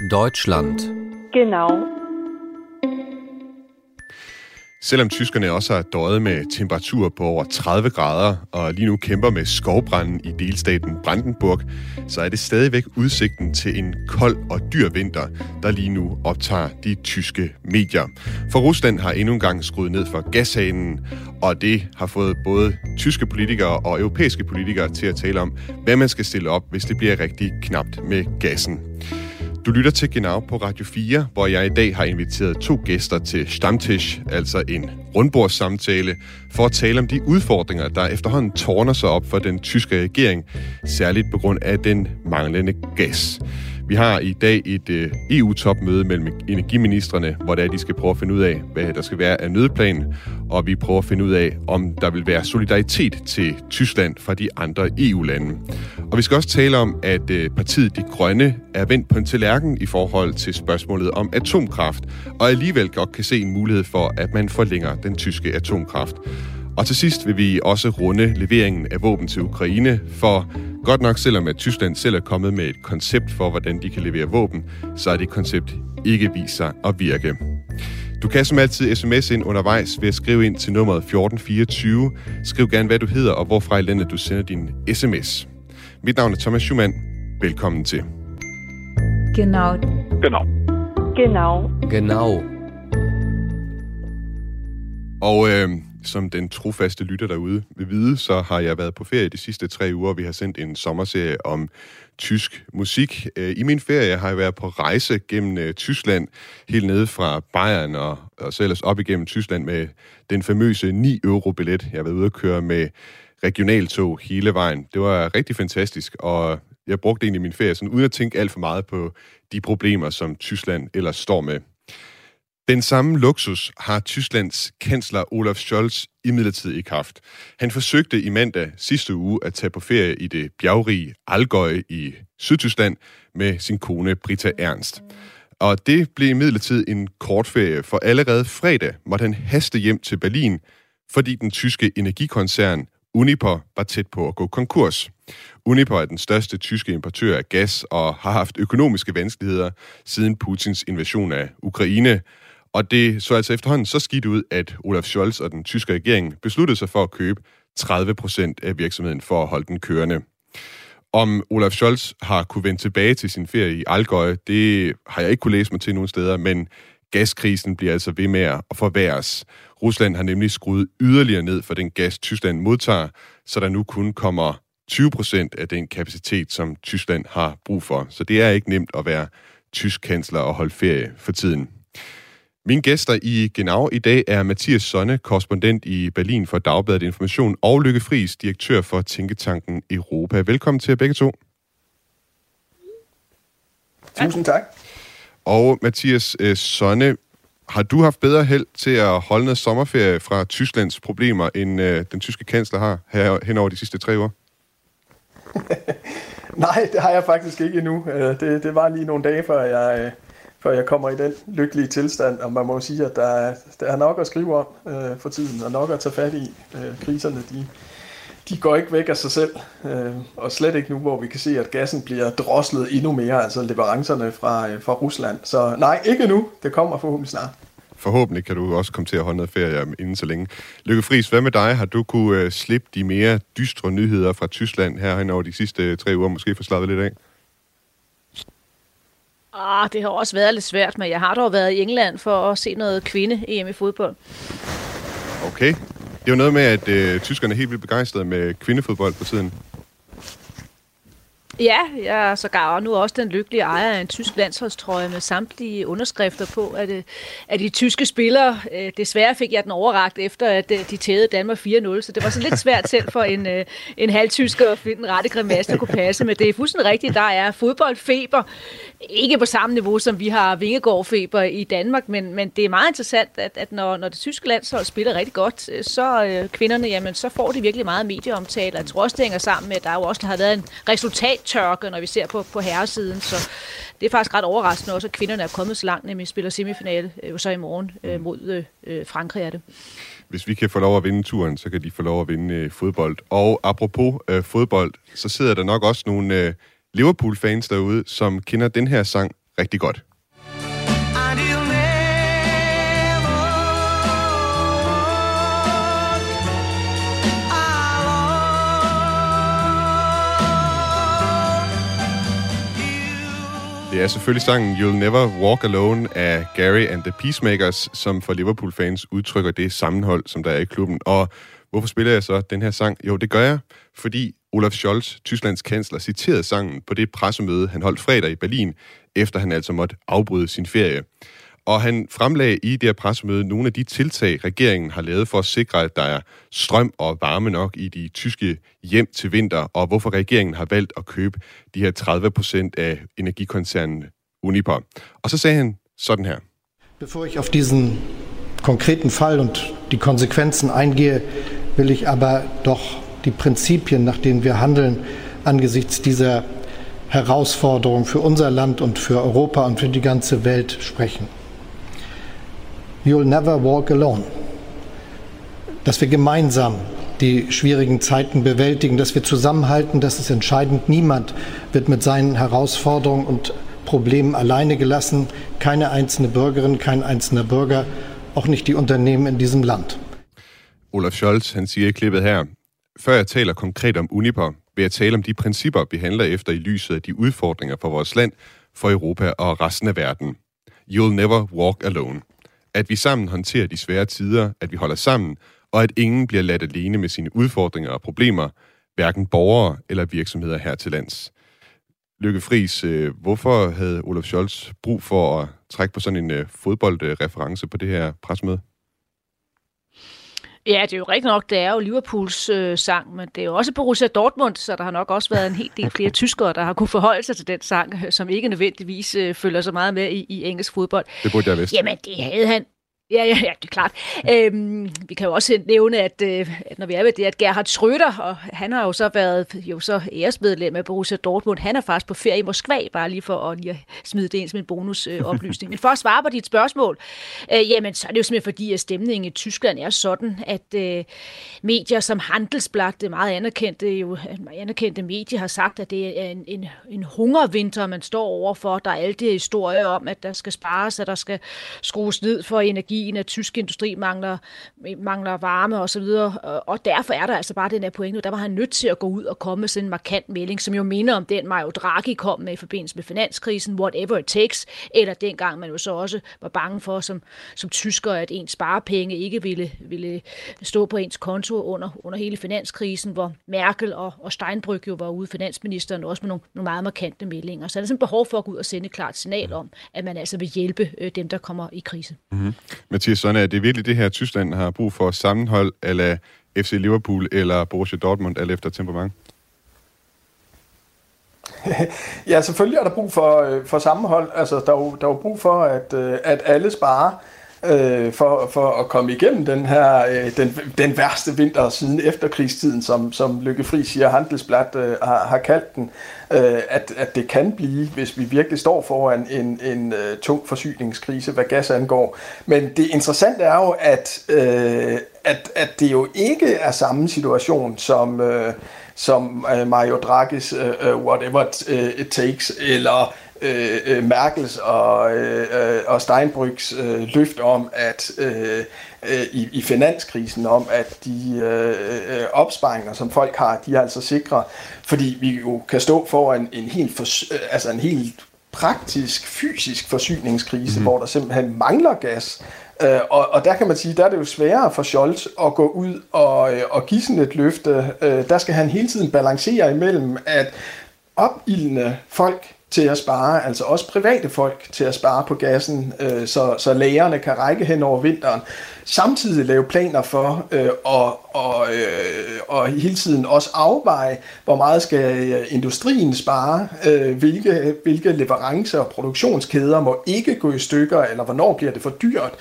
Deutschland. Genau. Selvom tyskerne også har døjet med temperaturer på over 30 grader og lige nu kæmper med skovbranden i delstaten Brandenburg, så er det stadigvæk udsigten til en kold og dyr vinter, der lige nu optager de tyske medier. For Rusland har endnu en gang skruet ned for gashanen, og det har fået både tyske politikere og europæiske politikere til at tale om, hvad man skal stille op, hvis det bliver rigtig knapt med gassen. Du lytter til Genau på Radio 4, hvor jeg i dag har inviteret to gæster til Stamtisch, altså en rundbordssamtale, for at tale om de udfordringer, der efterhånden tårner sig op for den tyske regering, særligt på grund af den manglende gas. Vi har i dag et øh, EU-topmøde mellem energiministerne, hvor der de skal prøve at finde ud af, hvad der skal være af nødplan, og vi prøver at finde ud af, om der vil være solidaritet til Tyskland fra de andre EU-lande. Og vi skal også tale om, at øh, partiet De Grønne er vendt på en tallerken i forhold til spørgsmålet om atomkraft, og alligevel godt kan se en mulighed for, at man forlænger den tyske atomkraft. Og til sidst vil vi også runde leveringen af våben til Ukraine, for godt nok selvom at Tyskland selv er kommet med et koncept for, hvordan de kan levere våben, så er det koncept ikke vist sig at virke. Du kan som altid sms ind undervejs ved at skrive ind til nummeret 1424. Skriv gerne, hvad du hedder og hvorfra i landet du sender din sms. Mit navn er Thomas Schumann. Velkommen til. Genau. Genau. Genau. Genau. Og øh, som den trofaste lytter derude vil vide, så har jeg været på ferie de sidste tre uger. Vi har sendt en sommerserie om tysk musik. Øh, I min ferie har jeg været på rejse gennem øh, Tyskland, helt nede fra Bayern og, og så ellers op igennem Tyskland med den famøse 9 euro billet. Jeg har været ude at køre med regionaltog hele vejen. Det var rigtig fantastisk, og jeg brugte egentlig min ferie sådan, uden at tænke alt for meget på de problemer, som Tyskland ellers står med. Den samme luksus har Tysklands kansler Olaf Scholz imidlertid ikke haft. Han forsøgte i mandag sidste uge at tage på ferie i det bjergrige Allgäu i Sydtyskland med sin kone Britta Ernst. Og det blev imidlertid en kort ferie, for allerede fredag måtte han haste hjem til Berlin, fordi den tyske energikoncern Uniper var tæt på at gå konkurs. Uniper er den største tyske importør af gas og har haft økonomiske vanskeligheder siden Putins invasion af Ukraine. Og det så altså efterhånden så skidt ud, at Olaf Scholz og den tyske regering besluttede sig for at købe 30 procent af virksomheden for at holde den kørende. Om Olaf Scholz har kunne vende tilbage til sin ferie i Algøje, det har jeg ikke kunne læse mig til nogen steder, men gaskrisen bliver altså ved med at forværres. Rusland har nemlig skruet yderligere ned for den gas, Tyskland modtager, så der nu kun kommer 20 procent af den kapacitet, som Tyskland har brug for. Så det er ikke nemt at være tysk kansler og holde ferie for tiden. Mine gæster i Genau i dag er Mathias Sonne, korrespondent i Berlin for Dagbladet Information, og Lykke Friis, direktør for Tænketanken Europa. Velkommen til jer begge to. Tusind tak. Og Mathias øh, Sonne, har du haft bedre held til at holde noget sommerferie fra Tysklands problemer, end øh, den tyske kansler har her hen over de sidste tre år? Nej, det har jeg faktisk ikke endnu. Øh, Det, det var lige nogle dage, før jeg, før jeg kommer i den lykkelige tilstand, og man må sige, at der er, der er nok at skrive om øh, for tiden, og nok at tage fat i. Øh, kriserne, de, de går ikke væk af sig selv, øh, og slet ikke nu, hvor vi kan se, at gassen bliver droslet endnu mere, altså leverancerne fra, øh, fra Rusland. Så nej, ikke nu. Det kommer forhåbentlig snart. Forhåbentlig kan du også komme til at holde noget ferie inden så længe. Lykke Friis, hvad med dig? Har du kunne øh, slippe de mere dystre nyheder fra Tyskland her hen over de sidste øh, tre uger, måske få slappet lidt af? Ah, det har også været lidt svært, men jeg har dog været i England for at se noget kvinde-EM i fodbold. Okay. Det er jo noget med, at øh, tyskerne er helt vildt begejstrede med kvindefodbold på tiden. Ja, jeg er sågar nu også den lykkelige ejer af en tysk landsholdstrøje med samtlige underskrifter på, at, øh, at de tyske spillere, øh, desværre fik jeg den overragt efter, at øh, de tævede Danmark 4-0, så det var så lidt svært selv for en, øh, en halvtysker at finde den rette grimasse, der kunne passe, men det er fuldstændig rigtigt, der er fodboldfeber, ikke på samme niveau, som vi har Vingegård-feber i Danmark, men, men det er meget interessant, at, at når, når det tyske landshold spiller rigtig godt, øh, så øh, kvinderne, jamen, så får de virkelig meget medieomtale. Jeg tror også, det hænger sammen med, at der jo også har været en resultattørke, når vi ser på, på herresiden, så det er faktisk ret overraskende også, at kvinderne er kommet så langt, nemlig spiller semifinale øh, så i morgen øh, mod øh, Frankrig er det. Hvis vi kan få lov at vinde turen, så kan de få lov at vinde øh, fodbold. Og apropos øh, fodbold, så sidder der nok også nogle øh, Liverpool-fans derude, som kender den her sang rigtig godt. Det er selvfølgelig sangen You'll Never Walk Alone af Gary and the Peacemakers, som for Liverpool-fans udtrykker det sammenhold, som der er i klubben. Og hvorfor spiller jeg så den her sang? Jo, det gør jeg, fordi Olaf Scholz, Tysklands kansler, citerede sangen på det pressemøde, han holdt fredag i Berlin, efter han altså måtte afbryde sin ferie. Og han fremlagde i det her pressemøde nogle af de tiltag, regeringen har lavet for at sikre, at der er strøm og varme nok i de tyske hjem til vinter, og hvorfor regeringen har valgt at købe de her 30 procent af energikoncernen Uniper. Og så sagde han sådan her. Bevor ich auf diesen konkreten Fall und die Konsequenzen eingehe, will ich aber doch die Prinzipien, nach denen wir handeln, angesichts dieser Herausforderung für unser Land und für Europa und für die ganze Welt sprechen. You'll never walk alone. Dass wir gemeinsam die schwierigen Zeiten bewältigen, dass wir zusammenhalten, das ist entscheidend. Niemand wird mit seinen Herausforderungen und Problemen alleine gelassen. Keine einzelne Bürgerin, kein einzelner Bürger, auch nicht die Unternehmen in diesem Land. Olaf Scholz, han siger klippet her, før jeg taler konkret om Uniper, vil jeg tale om de principper, vi handler efter i lyset af de udfordringer for vores land, for Europa og resten af verden. You'll never walk alone at vi sammen håndterer de svære tider, at vi holder sammen, og at ingen bliver ladt alene med sine udfordringer og problemer, hverken borgere eller virksomheder her til lands. Lykke Friis, øh, hvorfor havde Olaf Scholz brug for at trække på sådan en øh, fodboldreference på det her presmøde? Ja, det er jo rigtigt nok, det er jo Liverpools øh, sang, men det er jo også Borussia Dortmund, så der har nok også været en hel del flere tyskere, der har kunne forholde sig til den sang, som ikke nødvendigvis øh, følger så meget med i, i engelsk fodbold. Det burde jeg vidste. Jamen, det havde han Ja, ja, ja, det er klart. Øhm, vi kan jo også nævne, at, øh, at når vi er ved det, at Gerhard Schröder, og han har jo så været jo så æresmedlem af Borussia Dortmund, han er faktisk på ferie i Moskva, bare lige for at, lige at smide det ind som en bonusoplysning. Øh, Men for at svare på dit spørgsmål, øh, jamen så er det jo simpelthen fordi, at stemningen i Tyskland er sådan, at øh, medier som Handelsblatt, det meget anerkendte, jo, anerkendte medier, har sagt, at det er en, en, en hungervinter, man står overfor. Der er alle de historier om, at der skal spares, at der skal skrues ned for energi energien, at tysk industri mangler, mangler varme osv., og, øh, og derfor er der altså bare den her pointe, der var han nødt til at gå ud og komme med sådan en markant melding, som jo minder om den, Mario Draghi kom med i forbindelse med finanskrisen, whatever it takes, eller dengang man jo så også var bange for som, som tysker, at ens sparepenge ikke ville, ville stå på ens konto under, under hele finanskrisen, hvor Merkel og, og Steinbrück jo var ude, finansministeren også med nogle, nogle meget markante meldinger. Så er der sådan behov for at gå ud og sende et klart signal om, at man altså vil hjælpe øh, dem, der kommer i krise. Mm-hmm. Mathias Sonne, er det virkelig det her, Tyskland har brug for sammenhold, eller FC Liverpool eller Borussia Dortmund, alt efter temperament? ja, selvfølgelig er der brug for, øh, for sammenhold. Altså, der er jo, der er jo brug for, at, øh, at alle sparer øh, for, for at komme igennem den her øh, den, den værste vinter siden efterkrigstiden, som, som Lykke Fri siger, Handelsblad øh, har, har kaldt den, øh, at, at det kan blive, hvis vi virkelig står foran en, en øh, tung forsyningskrise, hvad gas angår. Men det interessante er jo, at, øh, at, at det jo ikke er samme situation som, øh, som øh, Mario Draghi's øh, øh Whatever øh, It Takes, eller øh, øh, Merkels og, øh, og Steinbrücks øh, løft om, at øh, øh, i, i finanskrisen, om at de øh, øh, opsparinger, som folk har, de er altså sikre, fordi vi jo kan stå foran en helt, for, øh, altså en helt praktisk, fysisk forsyningskrise, mm. hvor der simpelthen mangler gas. Øh, og, og der kan man sige, der er det jo sværere for Scholz at gå ud og, og give sådan et løfte. Øh, der skal han hele tiden balancere imellem, at opildne folk til at spare, altså også private folk til at spare på gassen, øh, så, så lægerne kan række hen over vinteren. Samtidig lave planer for øh, og, og, øh, og hele tiden også afveje, hvor meget skal øh, industrien spare, øh, hvilke, hvilke leverancer og produktionskæder må ikke gå i stykker, eller hvornår bliver det for dyrt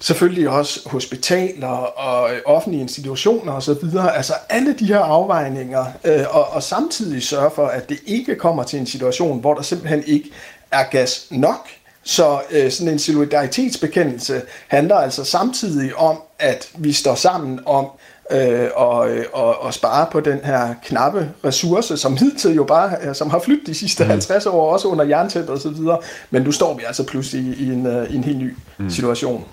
selvfølgelig også hospitaler og øh, offentlige institutioner osv. Altså alle de her afvejninger, øh, og, og samtidig sørge for, at det ikke kommer til en situation, hvor der simpelthen ikke er gas nok. Så øh, sådan en solidaritetsbekendelse handler altså samtidig om, at vi står sammen om øh, og, og, og spare på den her knappe ressource, som hidtil jo bare, som har flyttet de sidste 50 mm. år, også under jerntæppet og så videre. Men nu står vi altså pludselig i en, i en helt ny mm. situation.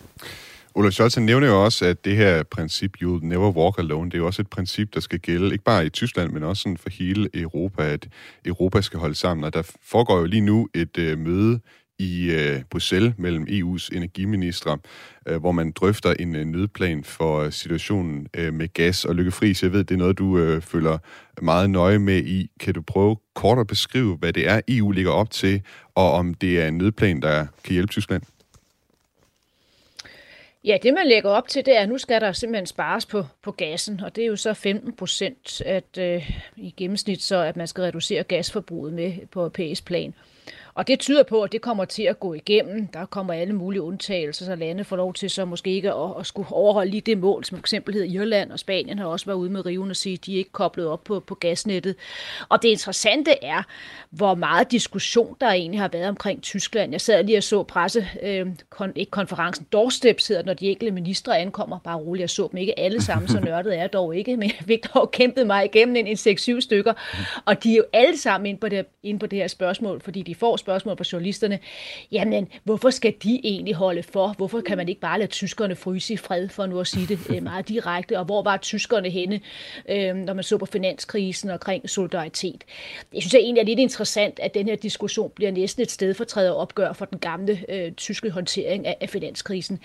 Ulf Scholz nævner jo også, at det her princip, you never walk alone, det er jo også et princip, der skal gælde, ikke bare i Tyskland, men også sådan for hele Europa, at Europa skal holde sammen. Og der foregår jo lige nu et øh, møde i øh, Bruxelles mellem EU's energiministre, øh, hvor man drøfter en øh, nødplan for øh, situationen øh, med gas og Lykke Friis. Jeg ved, det er noget, du øh, følger meget nøje med i. Kan du prøve kort at beskrive, hvad det er, EU ligger op til, og om det er en nødplan, der kan hjælpe Tyskland? Ja, det man lægger op til, det er, at nu skal der simpelthen spares på, på gassen, og det er jo så 15 procent at øh, i gennemsnit, så at man skal reducere gasforbruget med på europæisk plan. Og det tyder på, at det kommer til at gå igennem. Der kommer alle mulige undtagelser, så lande får lov til så måske ikke at, at skulle overholde lige det mål, som for eksempel hedder Irland og Spanien har også været ude med riven og sige, at de er ikke koblet op på, på gasnettet. Og det interessante er, hvor meget diskussion der egentlig har været omkring Tyskland. Jeg sad lige og så presse, øh, kon, ikke konferencen, doorsteps hedder, når de enkelte ministre ankommer. Bare roligt, jeg så dem ikke alle sammen, så nørdet er dog ikke, men jeg fik dog kæmpet mig igennem en, en 6-7 stykker. Og de er jo alle sammen inde på det, inde på det her spørgsmål, fordi de får spørgsmål fra journalisterne. Jamen, hvorfor skal de egentlig holde for? Hvorfor kan man ikke bare lade tyskerne fryse i fred, for nu at sige det øh, meget direkte? Og hvor var tyskerne henne, øh, når man så på finanskrisen og kring solidaritet? Jeg synes jeg egentlig er lidt interessant, at den her diskussion bliver næsten et sted for opgør for den gamle øh, tyske håndtering af, af finanskrisen.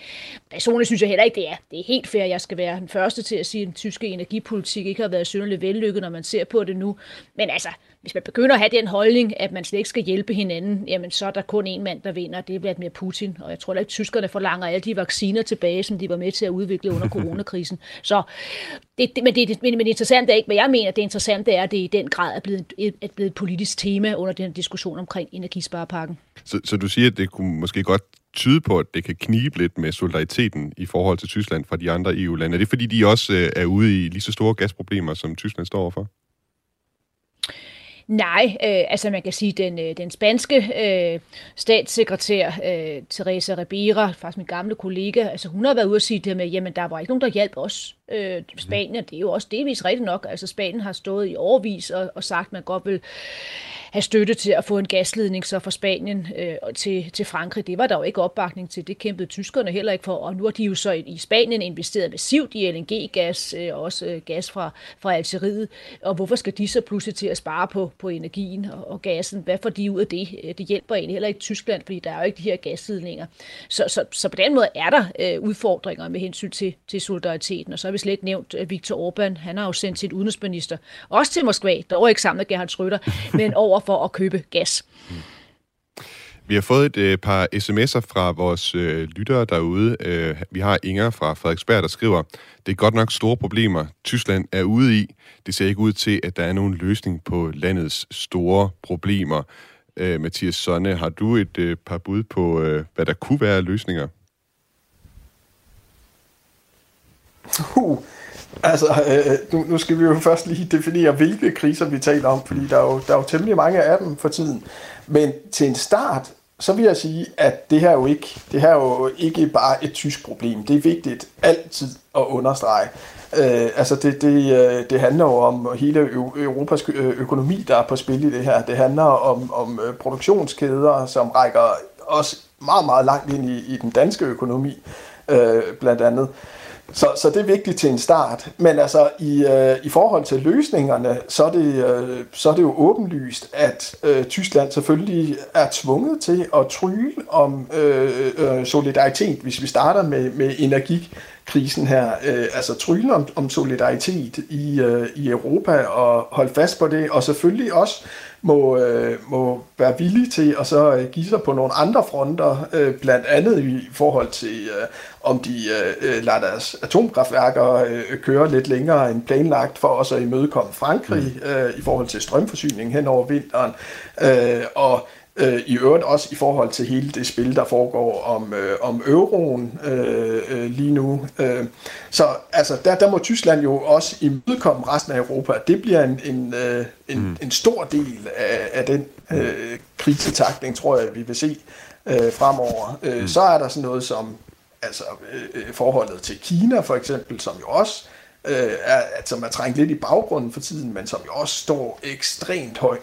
Personligt synes jeg heller ikke, det er. Det er helt fair, jeg skal være den første til at sige, at den tyske energipolitik ikke har været synderligt vellykket, når man ser på det nu. Men altså, hvis man begynder at have den holdning, at man slet ikke skal hjælpe hinanden, jamen så er der kun en mand, der vinder, og det er Vladimir Putin. Og jeg tror at tyskerne forlanger alle de vacciner tilbage, som de var med til at udvikle under coronakrisen. Så det, det, men, det, men, men det interessante er ikke, hvad jeg mener, det interessante er, at det i den grad er blevet, et, er blevet et politisk tema under den diskussion omkring energisparepakken. Så, så du siger, at det kunne måske godt tyde på, at det kan knibe lidt med solidariteten i forhold til Tyskland fra de andre EU-lande. Er det fordi, de også øh, er ude i lige så store gasproblemer, som Tyskland står overfor? Nej, øh, altså man kan sige, den, øh, den spanske øh, statssekretær, øh, Teresa Ribera, faktisk min gamle kollega, altså hun har været ude og sige det med, jamen der var ikke nogen, der hjalp os. Øh, Spanien, det er jo også delvis rigtigt nok, altså Spanien har stået i overvis og, og sagt, at man godt vil have støtte til at få en gasledning så fra Spanien øh, til, til Frankrig. Det var der jo ikke opbakning til. Det kæmpede tyskerne heller ikke for. Og nu har de jo så i Spanien investeret massivt i LNG-gas, øh, også øh, gas fra, fra Algeriet. Og hvorfor skal de så pludselig til at spare på, på energien og, og gassen? Hvad får de ud af det? Øh, det hjælper egentlig heller ikke Tyskland, fordi der er jo ikke de her gasledninger. Så, så, så på den måde er der øh, udfordringer med hensyn til, til solidariteten. Og så har vi slet ikke nævnt Viktor Orbán. Han har jo sendt sit udenrigsminister også til Moskva, dog ikke sammen med Gerhard Schröder, men over for at købe gas. Vi har fået et øh, par sms'er fra vores øh, lyttere derude. Øh, vi har Inger fra Frederiksberg, der skriver, det er godt nok store problemer, Tyskland er ude i. Det ser ikke ud til, at der er nogen løsning på landets store problemer. Øh, Mathias Sonne, har du et øh, par bud på, øh, hvad der kunne være løsninger? Uh, Altså, øh, øh, nu, nu skal vi jo først lige definere, hvilke kriser vi taler om, fordi der er, jo, der er jo temmelig mange af dem for tiden. Men til en start, så vil jeg sige, at det her er jo ikke, det her er jo ikke bare et tysk problem. Det er vigtigt altid at understrege. Øh, altså det, det, øh, det handler jo om hele Europas øh, økonomi, der er på spil i det her. Det handler om, om produktionskæder, som rækker også meget, meget langt ind i, i den danske økonomi, øh, blandt andet. Så, så det er vigtigt til en start. Men altså i, øh, i forhold til løsningerne, så er det, øh, så er det jo åbenlyst, at øh, Tyskland selvfølgelig er tvunget til at trylle om øh, øh, solidaritet, hvis vi starter med, med energikrisen her. Øh, altså trylle om, om solidaritet i, øh, i Europa og holde fast på det, og selvfølgelig også må, øh, må være villige til at så øh, give sig på nogle andre fronter, øh, blandt andet i forhold til, øh, om de øh, øh lader deres atomkraftværker øh, køre lidt længere end planlagt, for også at imødekomme Frankrig mm. øh, i forhold til strømforsyning hen over vinteren. Øh, og Øh, I øvrigt også i forhold til hele det spil, der foregår om, øh, om euroen øh, øh, lige nu. Øh, så altså, der, der må Tyskland jo også imødekomme resten af Europa. Det bliver en, en, øh, en, mm. en stor del af, af den øh, krisetakning, tror jeg, vi vil se øh, fremover. Øh, mm. Så er der sådan noget som altså, øh, forholdet til Kina for eksempel, som jo også øh, er, som er trængt lidt i baggrunden for tiden, men som jo også står ekstremt højt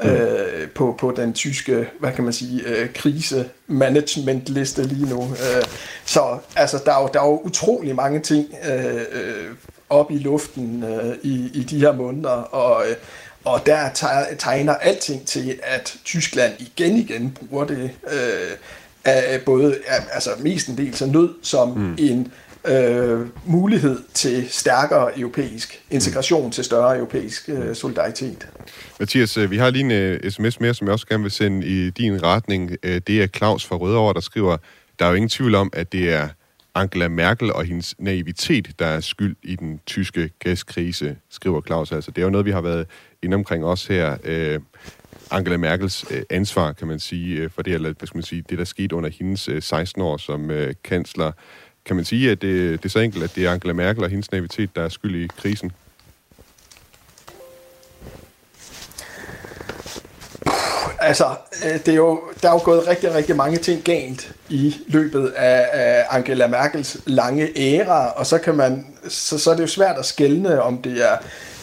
øh, på, på den tyske, hvad kan man sige, øh, krisemanagementliste lige nu. Øh, så altså, der er, jo, der er jo utrolig mange ting øh, øh, op i luften øh, i, i de her måneder, og, øh, og der tegner alting til, at Tyskland igen igen bruger det øh, af både altså mestendels af nød som mm. en øh, mulighed til stærkere europæisk integration, mm. til større europæisk øh, solidaritet. Mathias, øh, vi har lige en øh, uh, sms mere, som jeg også gerne vil sende i din retning. Uh, det er Claus fra Rødovre, der skriver, der er jo ingen tvivl om, at det er Angela Merkel og hendes naivitet, der er skyld i den tyske gaskrise, skriver Claus. Altså, det er jo noget, vi har været inde omkring også her. Uh, Angela Merkels uh, ansvar, kan man sige, uh, for det, eller, hvad skal man sige, det, der skete under hendes uh, 16 år som uh, kansler. Kan man sige, at det, det er så enkelt, at det er Angela Merkel og hendes naivitet, der er skyld i krisen? altså, øh, det er jo, der er jo gået rigtig, rigtig mange ting galt i løbet af, af Angela Merkels lange æra, og så kan man, så, så er det jo svært at skelne, om det er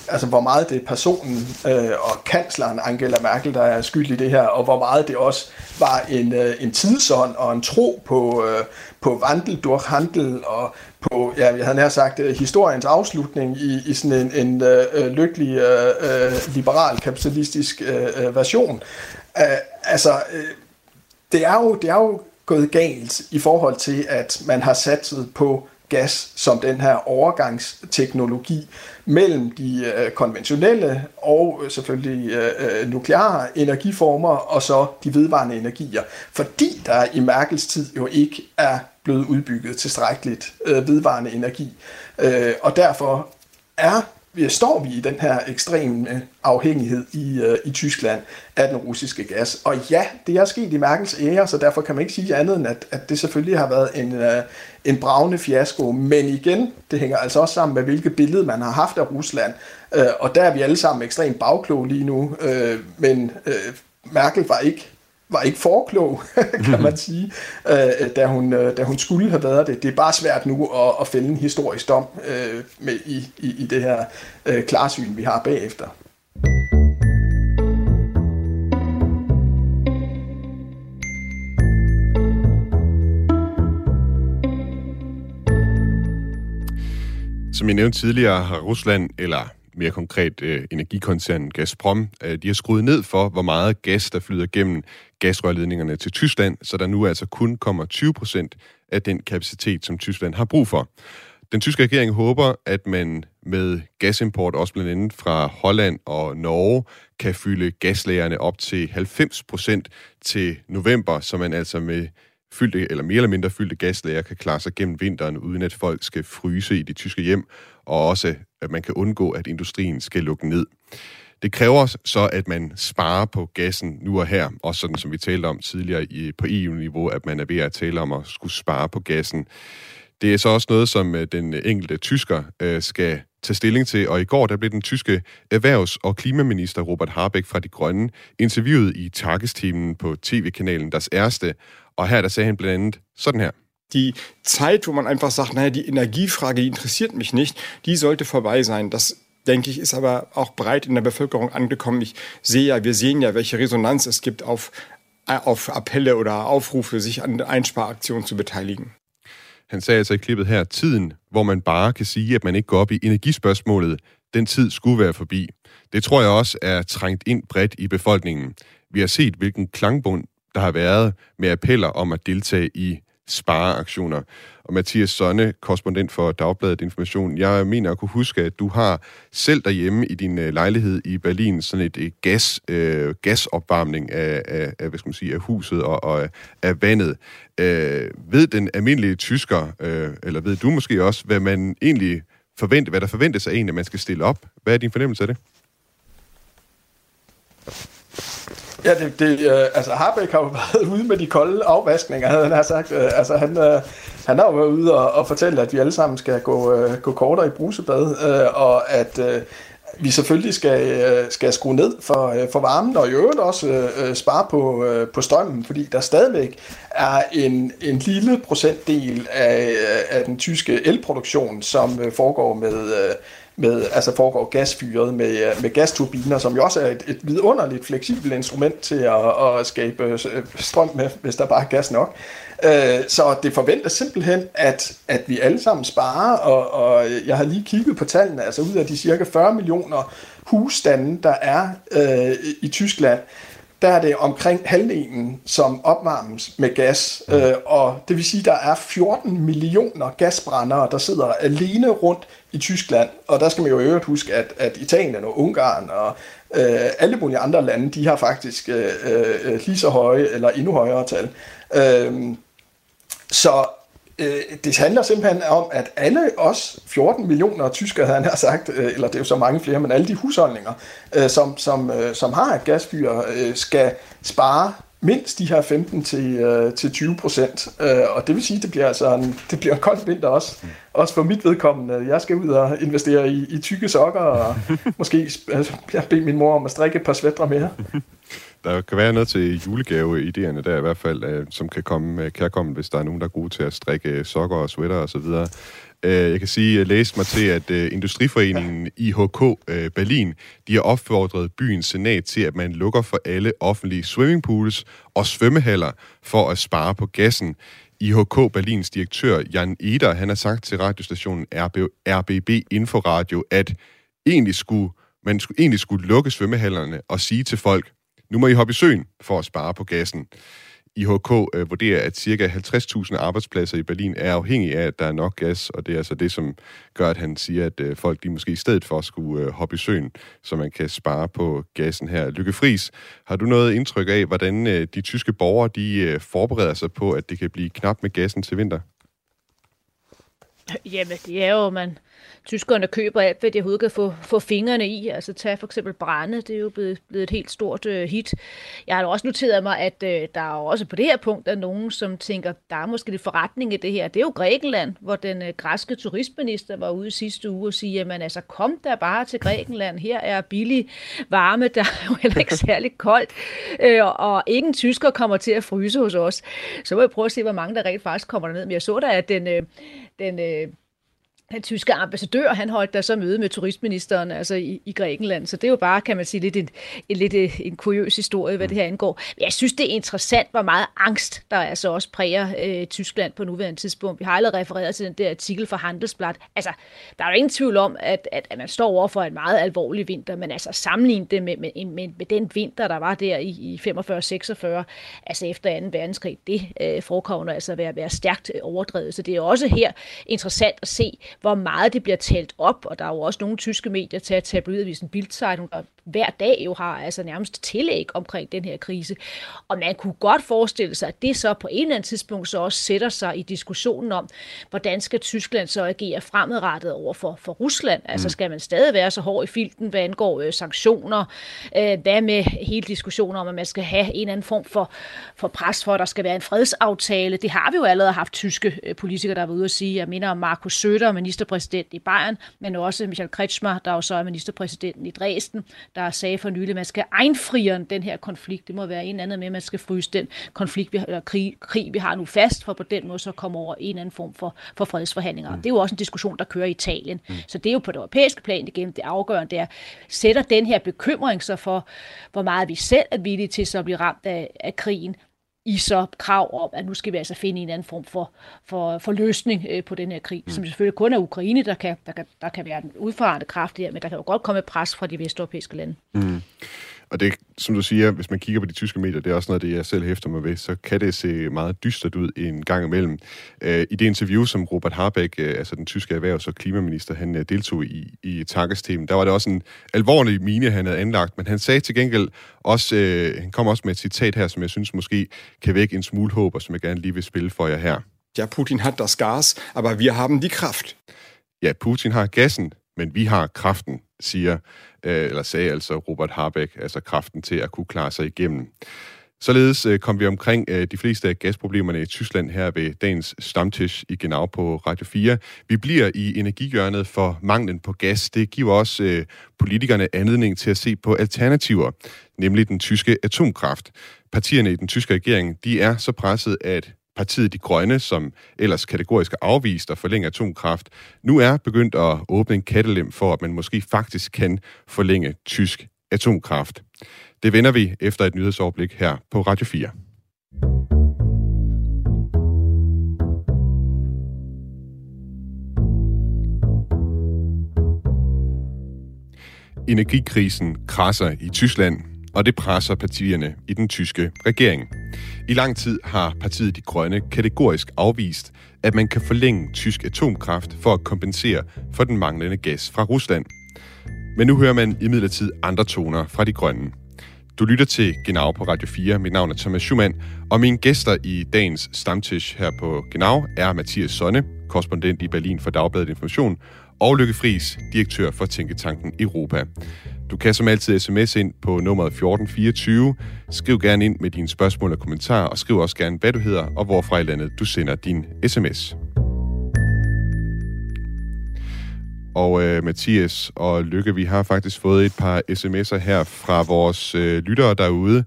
altså hvor meget det er personen øh, og kansleren Angela Merkel, der er skyld i det her, og hvor meget det også var en, øh, en tidsånd og en tro på, øh, på vandel durch handel og på, ja, jeg havde nær sagt, øh, historiens afslutning i, i sådan en, en øh, øh lykkelig øh, øh, liberal kapitalistisk øh, version. Uh, altså, øh, det, er jo, det er jo gået galt i forhold til, at man har satset på gas som den her overgangsteknologi mellem de øh, konventionelle og øh, selvfølgelig øh, øh, nukleare energiformer og så de vedvarende energier. Fordi der i Merkels tid jo ikke er blevet udbygget tilstrækkeligt øh, vedvarende energi. Øh, og derfor er står vi i den her ekstreme afhængighed i, øh, i Tyskland af den russiske gas. Og ja, det er sket i Merkels ære, så derfor kan man ikke sige andet end, at, at det selvfølgelig har været en, øh, en bravende fiasko. Men igen, det hænger altså også sammen med, hvilket billede man har haft af Rusland. Øh, og der er vi alle sammen ekstremt bagkloge lige nu. Øh, men øh, Merkel var ikke var ikke forklog, kan man sige, øh, da, hun, øh, da hun skulle have været det. Det er bare svært nu at, at fælde en historisk dom øh, med i, i, i det her øh, klarsyn, vi har bagefter. Som jeg nævnte tidligere, har Rusland, eller mere konkret øh, energikoncernen Gazprom, øh, de har skruet ned for, hvor meget gas, der flyder gennem gasrørledningerne til Tyskland, så der nu altså kun kommer 20 procent af den kapacitet, som Tyskland har brug for. Den tyske regering håber, at man med gasimport, også blandt andet fra Holland og Norge, kan fylde gaslagerne op til 90 procent til november, så man altså med fyldte, eller mere eller mindre fyldte gaslager kan klare sig gennem vinteren, uden at folk skal fryse i de tyske hjem, og også at man kan undgå, at industrien skal lukke ned. Det kræver så, at man sparer på gassen nu og her, også sådan som vi talte om tidligere i, på EU-niveau, at man er ved at tale om at skulle spare på gassen. Det er så også noget, som øh, den enkelte tysker øh, skal tage stilling til, og i går der blev den tyske erhvervs- og klimaminister Robert Habeck fra De Grønne interviewet i takkestimen på tv-kanalen Das Erste, og her der sagde han blandt andet sådan her. Die Zeit, wo man einfach sagt, naja, die Energiefrage die interessiert mich nicht, die sollte vorbei sein. Das denke ich, ist aber auch breit in der Bevölkerung angekommen. Ich sehe ja, wir sehen ja, welche Resonanz es gibt auf, auf Appelle oder Aufrufe, sich an Einsparaktionen zu beteiligen. Han sagde altså i klippet her, tiden, hvor man bare kan sige, at man ikke går op i energispørgsmålet, den tid skulle være forbi. Det tror jeg også er trængt ind bredt i befolkningen. Vi har set, hvilken klangbund der har været med appeller om at deltage i spareaktioner. Og Mathias Sonne, korrespondent for Dagbladet Information, jeg mener at kunne huske, at du har selv derhjemme i din øh, lejlighed i Berlin sådan et, et gas, øh, gasopvarmning af, af, af, hvad skal man sige, af huset og, og øh, af vandet. Øh, ved den almindelige tysker, øh, eller ved du måske også, hvad man egentlig forventer, hvad der forventes af en, at man skal stille op? Hvad er din fornemmelse af det? Ja, det, det, øh, altså Harbeck har jo været ude med de kolde afvaskninger, havde han har sagt. Øh, altså han, øh, han har jo været ude og, og fortælle, at vi alle sammen skal gå, øh, gå kortere i brusebad, øh, og at øh, vi selvfølgelig skal, øh, skal skrue ned for, øh, for varmen, og i øvrigt også øh, spare på, øh, på strømmen, fordi der stadigvæk er en, en lille procentdel af, øh, af den tyske elproduktion, som øh, foregår med, øh, med, altså foregår gasfyret med, øh, med gasturbiner, som jo også er et, et vidunderligt fleksibelt instrument til at, at skabe øh, strøm med, hvis der bare er gas nok. Øh, så det forventes simpelthen, at, at vi alle sammen sparer, og, og jeg har lige kigget på tallene, altså ud af de cirka 40 millioner husstande, der er øh, i Tyskland, der er det omkring halvdelen, som opvarmes med gas. Mm. Øh, og det vil sige, at der er 14 millioner gasbrændere, der sidder alene rundt i Tyskland. Og der skal man jo i øvrigt huske, at, at Italien og Ungarn og øh, alle mulige andre lande, de har faktisk øh, øh, lige så høje eller endnu højere tal. Øh, så øh, det handler simpelthen om, at alle os 14 millioner tyskere, han har sagt, øh, eller det er jo så mange flere, men alle de husholdninger, øh, som, som, øh, som har et gasfyr, øh, skal spare mindst de her 15 til, øh, til 20 procent. Øh, og det vil sige, at det bliver altså en, det bliver en kold vinter også. Mm. Også for mit vedkommende. Jeg skal ud og investere i, i tykke sokker, og måske altså, jeg bede min mor om at strikke et par svætter mere. Der kan være noget til julegave-idéerne der i hvert fald, øh, som kan komme øh, kærkommen, hvis der er nogen, der er gode til at strikke øh, sokker og sweater osv. Øh, jeg kan sige, jeg læste mig til, at Industriforeningen IHK Berlin, de har opfordret byens senat til, at man lukker for alle offentlige swimmingpools og svømmehaller for at spare på gassen. IHK Berlins direktør Jan Eder, han har sagt til radiostationen RB, RBB Inforadio, at egentlig skulle, man skulle, egentlig skulle lukke svømmehallerne og sige til folk, nu må I hoppe i søen for at spare på gassen. IHK øh, vurderer, at ca. 50.000 arbejdspladser i Berlin er afhængige af, at der er nok gas, og det er altså det, som gør, at han siger, at øh, folk de måske i stedet for skulle øh, hoppe i søen, så man kan spare på gassen her. Lykke Friis, har du noget indtryk af, hvordan øh, de tyske borgere de øh, forbereder sig på, at det kan blive knap med gassen til vinter? Jamen, det er jo, man, tyskerne køber alt, hvad de overhovedet kan få, få fingrene i. Altså tag for eksempel brænde, det er jo blevet, blevet et helt stort øh, hit. Jeg har også noteret mig, at øh, der er også på det her punkt er nogen, som tænker, der er måske lidt forretning i det her. Det er jo Grækenland, hvor den øh, græske turistminister var ude sidste uge og sige, jamen altså kom der bare til Grækenland, her er billig varme, der er jo heller ikke særlig koldt, øh, og ingen tysker kommer til at fryse hos os. Så må jeg prøve at se, hvor mange der rent faktisk kommer ned. Men jeg så da, at den, øh, den øh, uh, den tyske ambassadør, han holdt der så møde med turistministeren altså i, i Grækenland. Så det er jo bare, kan man sige, lidt en, en, lidt øh, en kuriøs historie, hvad det her angår. Men jeg synes, det er interessant, hvor meget angst, der altså også præger øh, Tyskland på nuværende tidspunkt. Vi har allerede refereret til den der artikel fra Handelsblad. Altså, der er jo ingen tvivl om, at, at, at man står over for en meget alvorlig vinter, men altså sammenligne det med, med, med, med den vinter, der var der i, i 45-46, altså efter 2. verdenskrig, det øh, forekommer altså at være, være stærkt overdrevet. Så det er også her interessant at se, hvor meget det bliver talt op, og der er jo også nogle tyske medier til at tabloidavisen Bildzeitung, der hver dag jo har altså nærmest tillæg omkring den her krise. Og man kunne godt forestille sig, at det så på en eller anden tidspunkt så også sætter sig i diskussionen om, hvordan skal Tyskland så agere fremadrettet over for, for Rusland? Altså mm. skal man stadig være så hård i filten, hvad angår øh, sanktioner? Øh, hvad med hele diskussionen om, at man skal have en eller anden form for, for pres for, at der skal være en fredsaftale? Det har vi jo allerede haft tyske øh, politikere, der har været ude at sige. Jeg mener om Markus Söder, ministerpræsident i Bayern, men også Michael Kretschmer, der jo så er ministerpræsidenten i Dresden, der sagde for nylig, at man skal egenfriere den her konflikt. Det må være en anden med, at man skal fryse den konflikt, vi, eller krig, krig, vi har nu fast, for på den måde så komme over en anden form for, for fredsforhandlinger. Mm. Det er jo også en diskussion, der kører i Italien. Mm. Så det er jo på det europæiske plan det afgørende, det er, sætter den her bekymring så for, hvor meget vi selv er villige til så at blive ramt af, af krigen, i så krav om, at nu skal vi altså finde en anden form for, for, for løsning øh, på den her krig, mm. som selvfølgelig kun er Ukraine, der kan, der kan, der kan være den udfarende kraft her, men der kan jo godt komme pres fra de vesteuropæiske lande. Mm. Og det, som du siger, hvis man kigger på de tyske medier, det er også noget, det jeg selv hæfter mig ved, så kan det se meget dystert ud en gang imellem. Øh, I det interview, som Robert Habeck, øh, altså den tyske erhvervs- og klimaminister, han øh, deltog i, i Takkestemen, der var det også en alvorlig mine, han havde anlagt, men han sagde til gengæld også, han kom også med et citat her, som jeg synes måske kan vække en smule håb, og som jeg gerne lige vil spille for jer her. Ja, Putin hat das Gas, aber wir haben die Kraft. Ja, Putin har gassen, men vi har kraften, siger, øh, eller sagde altså Robert Habeck, altså kraften til at kunne klare sig igennem. Således øh, kom vi omkring øh, de fleste af gasproblemerne i Tyskland her ved dagens stamtisch i Genau på Radio 4. Vi bliver i energihjørnet for manglen på gas. Det giver også øh, politikerne anledning til at se på alternativer, nemlig den tyske atomkraft. Partierne i den tyske regering, de er så presset, at partiet De Grønne, som ellers kategorisk er afvist at forlænge atomkraft, nu er begyndt at åbne en kattelem for, at man måske faktisk kan forlænge tysk atomkraft. Det vender vi efter et nyhedsoverblik her på Radio 4. Energikrisen krasser i Tyskland, og det presser partierne i den tyske regering. I lang tid har partiet De Grønne kategorisk afvist, at man kan forlænge tysk atomkraft for at kompensere for den manglende gas fra Rusland. Men nu hører man imidlertid andre toner fra De Grønne. Du lytter til Genau på Radio 4. Mit navn er Thomas Schumann, og mine gæster i dagens stamtisch her på Genau er Mathias Sonne, korrespondent i Berlin for Dagbladet Information, og Lykke Friis, direktør for Tænketanken Europa. Du kan som altid sms ind på nummeret 1424. Skriv gerne ind med dine spørgsmål og kommentarer, og skriv også gerne, hvad du hedder og hvorfra i landet du sender din sms. Og øh, Mathias og Lykke, vi har faktisk fået et par sms'er her fra vores øh, lyttere derude.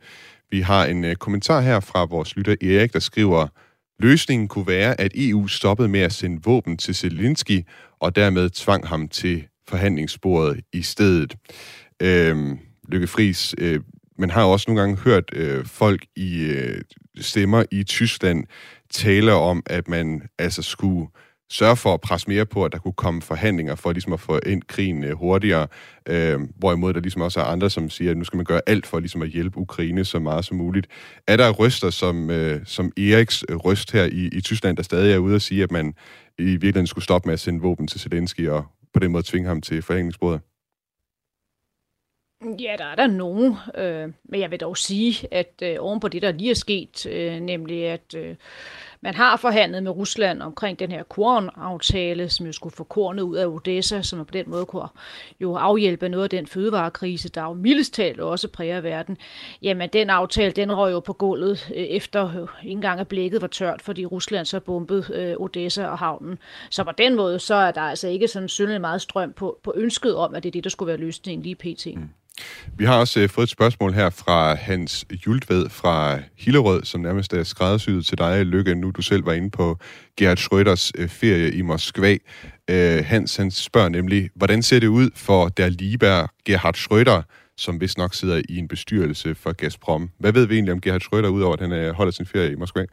Vi har en øh, kommentar her fra vores lytter Erik, der skriver, Løsningen kunne være, at EU stoppede med at sende våben til Zelensky, og dermed tvang ham til forhandlingsbordet i stedet. Øh, Lykke Friis, øh, man har også nogle gange hørt øh, folk i øh, stemmer i Tyskland tale om, at man altså skulle sørge for at presse mere på, at der kunne komme forhandlinger for ligesom at få ind krigen øh, hurtigere. Øh, hvorimod der ligesom også er andre, som siger, at nu skal man gøre alt for ligesom at hjælpe Ukraine så meget som muligt. Er der røster som, øh, som Eriks øh, røst her i, i Tyskland, der stadig er ude og sige, at man i virkeligheden skulle stoppe med at sende våben til Zelensky og på den måde tvinge ham til forhandlingsbordet? Ja, der er der nogen, øh, men jeg vil dog sige, at øh, oven på det, der lige er sket, øh, nemlig at øh, man har forhandlet med Rusland omkring den her kornaftale, som jo skulle få kornet ud af Odessa, som på den måde kunne jo afhjælpe noget af den fødevarekrise, der jo mildest talt også præger verden. Jamen, den aftale, den røg jo på gulvet, øh, efter ikke engang at blækket var tørt, fordi Rusland så bombede øh, Odessa og havnen. Så på den måde, så er der altså ikke sådan synlig meget strøm på, på ønsket om, at det er det, der skulle være løsningen lige pt. Mm. Vi har også uh, fået et spørgsmål her fra Hans Jultved fra Hillerød, som nærmest er skræddersyet til dig, Lykke, nu du selv var inde på Gerhard Schröders øh, ferie i Moskva. Uh, Hans han spørger nemlig, hvordan ser det ud for der Lieber Gerhard Schröder, som vist nok sidder i en bestyrelse for Gazprom. Hvad ved vi egentlig om Gerhard Schröder, udover at han holder sin ferie i Moskva?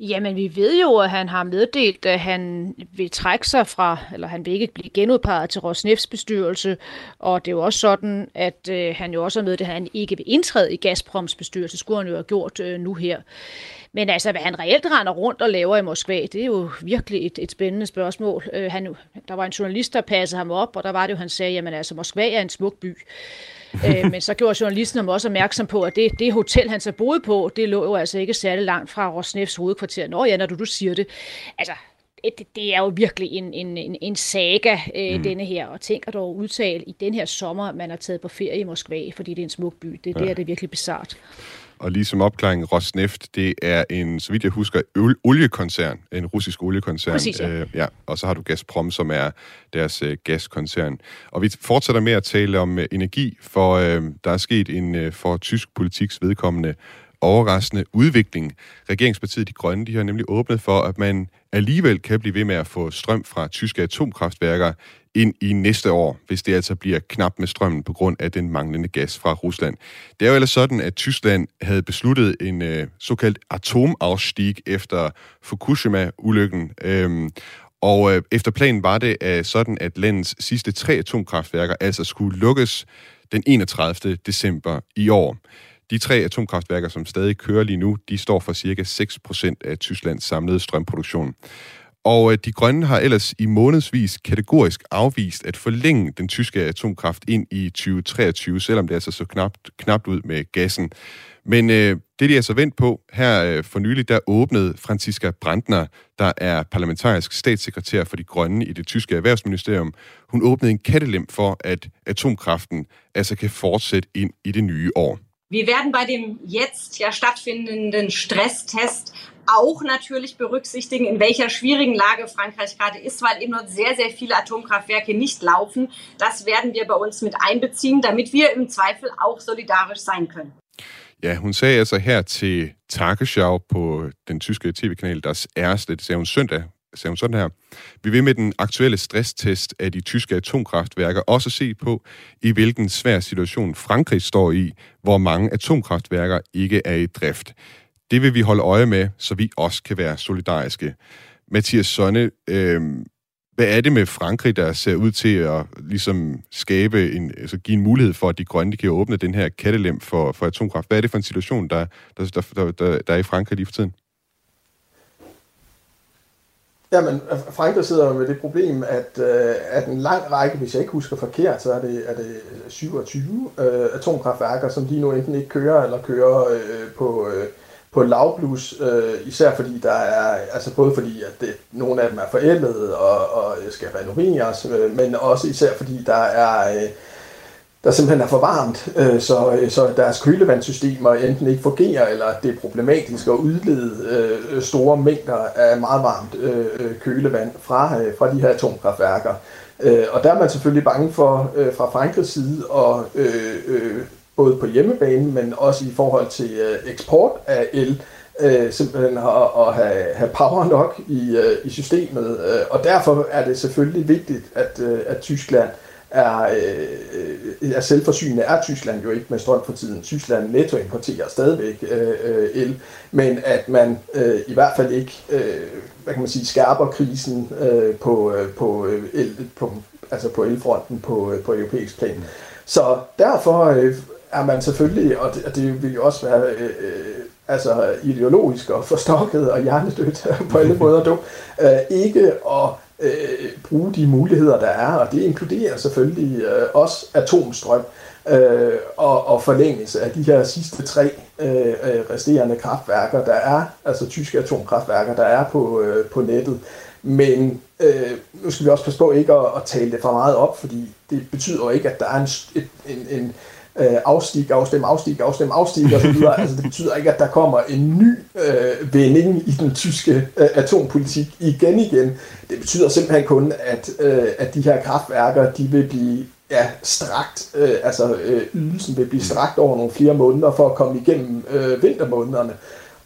Jamen, vi ved jo, at han har meddelt, at han vil trække sig fra, eller han vil ikke blive genudpeget til Rosnefts bestyrelse, og det er jo også sådan, at øh, han jo også har meddelt, at han ikke vil indtræde i Gazproms bestyrelse, skulle han jo have gjort øh, nu her. Men altså, hvad han reelt render rundt og laver i Moskva, det er jo virkelig et, et spændende spørgsmål. Øh, han, der var en journalist, der passede ham op, og der var det jo, han sagde, jamen altså, Moskva er en smuk by øh, men så gjorde journalisten ham også opmærksom på, at det, det hotel, han så boede på, det lå jo altså ikke særlig langt fra Rosnefs hovedkvarter. Nå ja, når du, du siger det. Altså, det, det er jo virkelig en, en, en, en saga, øh, mm. denne her. Og tænker dog udtale i den her sommer, at man har taget på ferie i Moskva, fordi det er en smuk by. Det, ja. det er det virkelig bizart. Og lige som opklaring, Rosneft, det er en, så vidt jeg husker, oliekoncern, en russisk oliekoncern. Præcis, ja. Øh, ja. Og så har du Gazprom, som er deres øh, gaskoncern. Og vi fortsætter med at tale om øh, energi, for øh, der er sket en øh, for tysk politiks vedkommende overraskende udvikling. Regeringspartiet De Grønne de har nemlig åbnet for, at man alligevel kan blive ved med at få strøm fra tyske atomkraftværker ind i næste år, hvis det altså bliver knap med strømmen på grund af den manglende gas fra Rusland. Det er jo ellers sådan, at Tyskland havde besluttet en øh, såkaldt atomafstig efter Fukushima-ulykken. Øhm, og øh, efter planen var det øh, sådan, at landets sidste tre atomkraftværker altså skulle lukkes den 31. december i år. De tre atomkraftværker, som stadig kører lige nu, de står for cirka 6% af Tysklands samlede strømproduktion. Og øh, de grønne har ellers i månedsvis kategorisk afvist at forlænge den tyske atomkraft ind i 2023, selvom det altså så knapt, knapt ud med gassen. Men øh, det de er så vendt på, her øh, for nylig, der åbnede Franziska Brandner, der er parlamentarisk statssekretær for de grønne i det tyske erhvervsministerium. Hun åbnede en kattelem for, at atomkraften altså kan fortsætte ind i det nye år. Wir werden bei dem jetzt ja stattfindenden Stresstest auch natürlich berücksichtigen, in welcher schwierigen Lage Frankreich gerade ist, weil eben noch sehr, sehr viele Atomkraftwerke nicht laufen. Das werden wir bei uns mit einbeziehen, damit wir im Zweifel auch solidarisch sein können. Ja, hun sagde altså her til Tagesschau på den tyske tv-kanal Das Erste, det sagde hun søndag, sagde hun sådan her. Vi vil med den aktuelle stresstest af de tyske atomkraftværker også se på, i hvilken svær situation Frankrig står i, hvor mange atomkraftværker ikke er i drift. Det vil vi holde øje med, så vi også kan være solidariske. Mathias Sonne, øh, hvad er det med Frankrig, der ser ud til at ligesom skabe en, altså give en mulighed for, at de grønne kan åbne den her kattelem for, for atomkraft? Hvad er det for en situation, der, der, der, der, der er i Frankrig lige for tiden? Jamen, Frankrig sidder med det problem, at, øh, at en lang række, hvis jeg ikke husker forkert, så er det, er det 27 øh, atomkraftværker, som lige nu enten ikke kører, eller kører øh, på, øh, på lavblus, øh, især fordi der er, altså både fordi, at det, nogle af dem er forældet og, og skal renoveres, øh, men også især fordi der er, øh, der simpelthen er for varmt, øh, så, øh, så deres kølevandssystemer enten ikke fungerer, eller det er problematisk at udlede øh, store mængder af meget varmt øh, øh, kølevand fra, øh, fra de her atomkraftværker. Øh, og der er man selvfølgelig bange for øh, fra Frankrigs side og øh, øh, både på hjemmebane, men også i forhold til øh, eksport af el, øh, simpelthen at, at have, have power nok i, øh, i systemet. Øh, og derfor er det selvfølgelig vigtigt, at, øh, at Tyskland er, øh, øh, er selvforsynende. Er Tyskland jo ikke med strøm for tiden. Tyskland netto importerer stadigvæk øh, øh, el, men at man øh, i hvert fald ikke øh, hvad kan man sige, skærper krisen øh, på, øh, på, øh, el, på, altså på elfronten på, øh, på europæisk plan. Så derfor øh, er man selvfølgelig, og det, og det vil jo også være øh, altså ideologisk og forstokket og hjernedødt på alle måder dum, øh, ikke at øh, bruge de muligheder, der er, og det inkluderer selvfølgelig øh, også atomstrøm øh, og, og forlængelse af de her sidste tre øh, øh, resterende kraftværker, der er, altså tyske atomkraftværker, der er på, øh, på nettet. Men øh, nu skal vi også passe på ikke at, at tale det for meget op, fordi det betyder jo ikke, at der er en, en, en, øh, afstig, afstem, afstig, afstem, afstig osv. altså det betyder ikke, at der kommer en ny øh, vending i den tyske øh, atompolitik igen igen. Det betyder simpelthen kun, at, øh, at de her kraftværker, de vil blive ja, strakt, øh, altså øh, ydelsen vil blive strakt over nogle flere måneder for at komme igennem øh, vintermånederne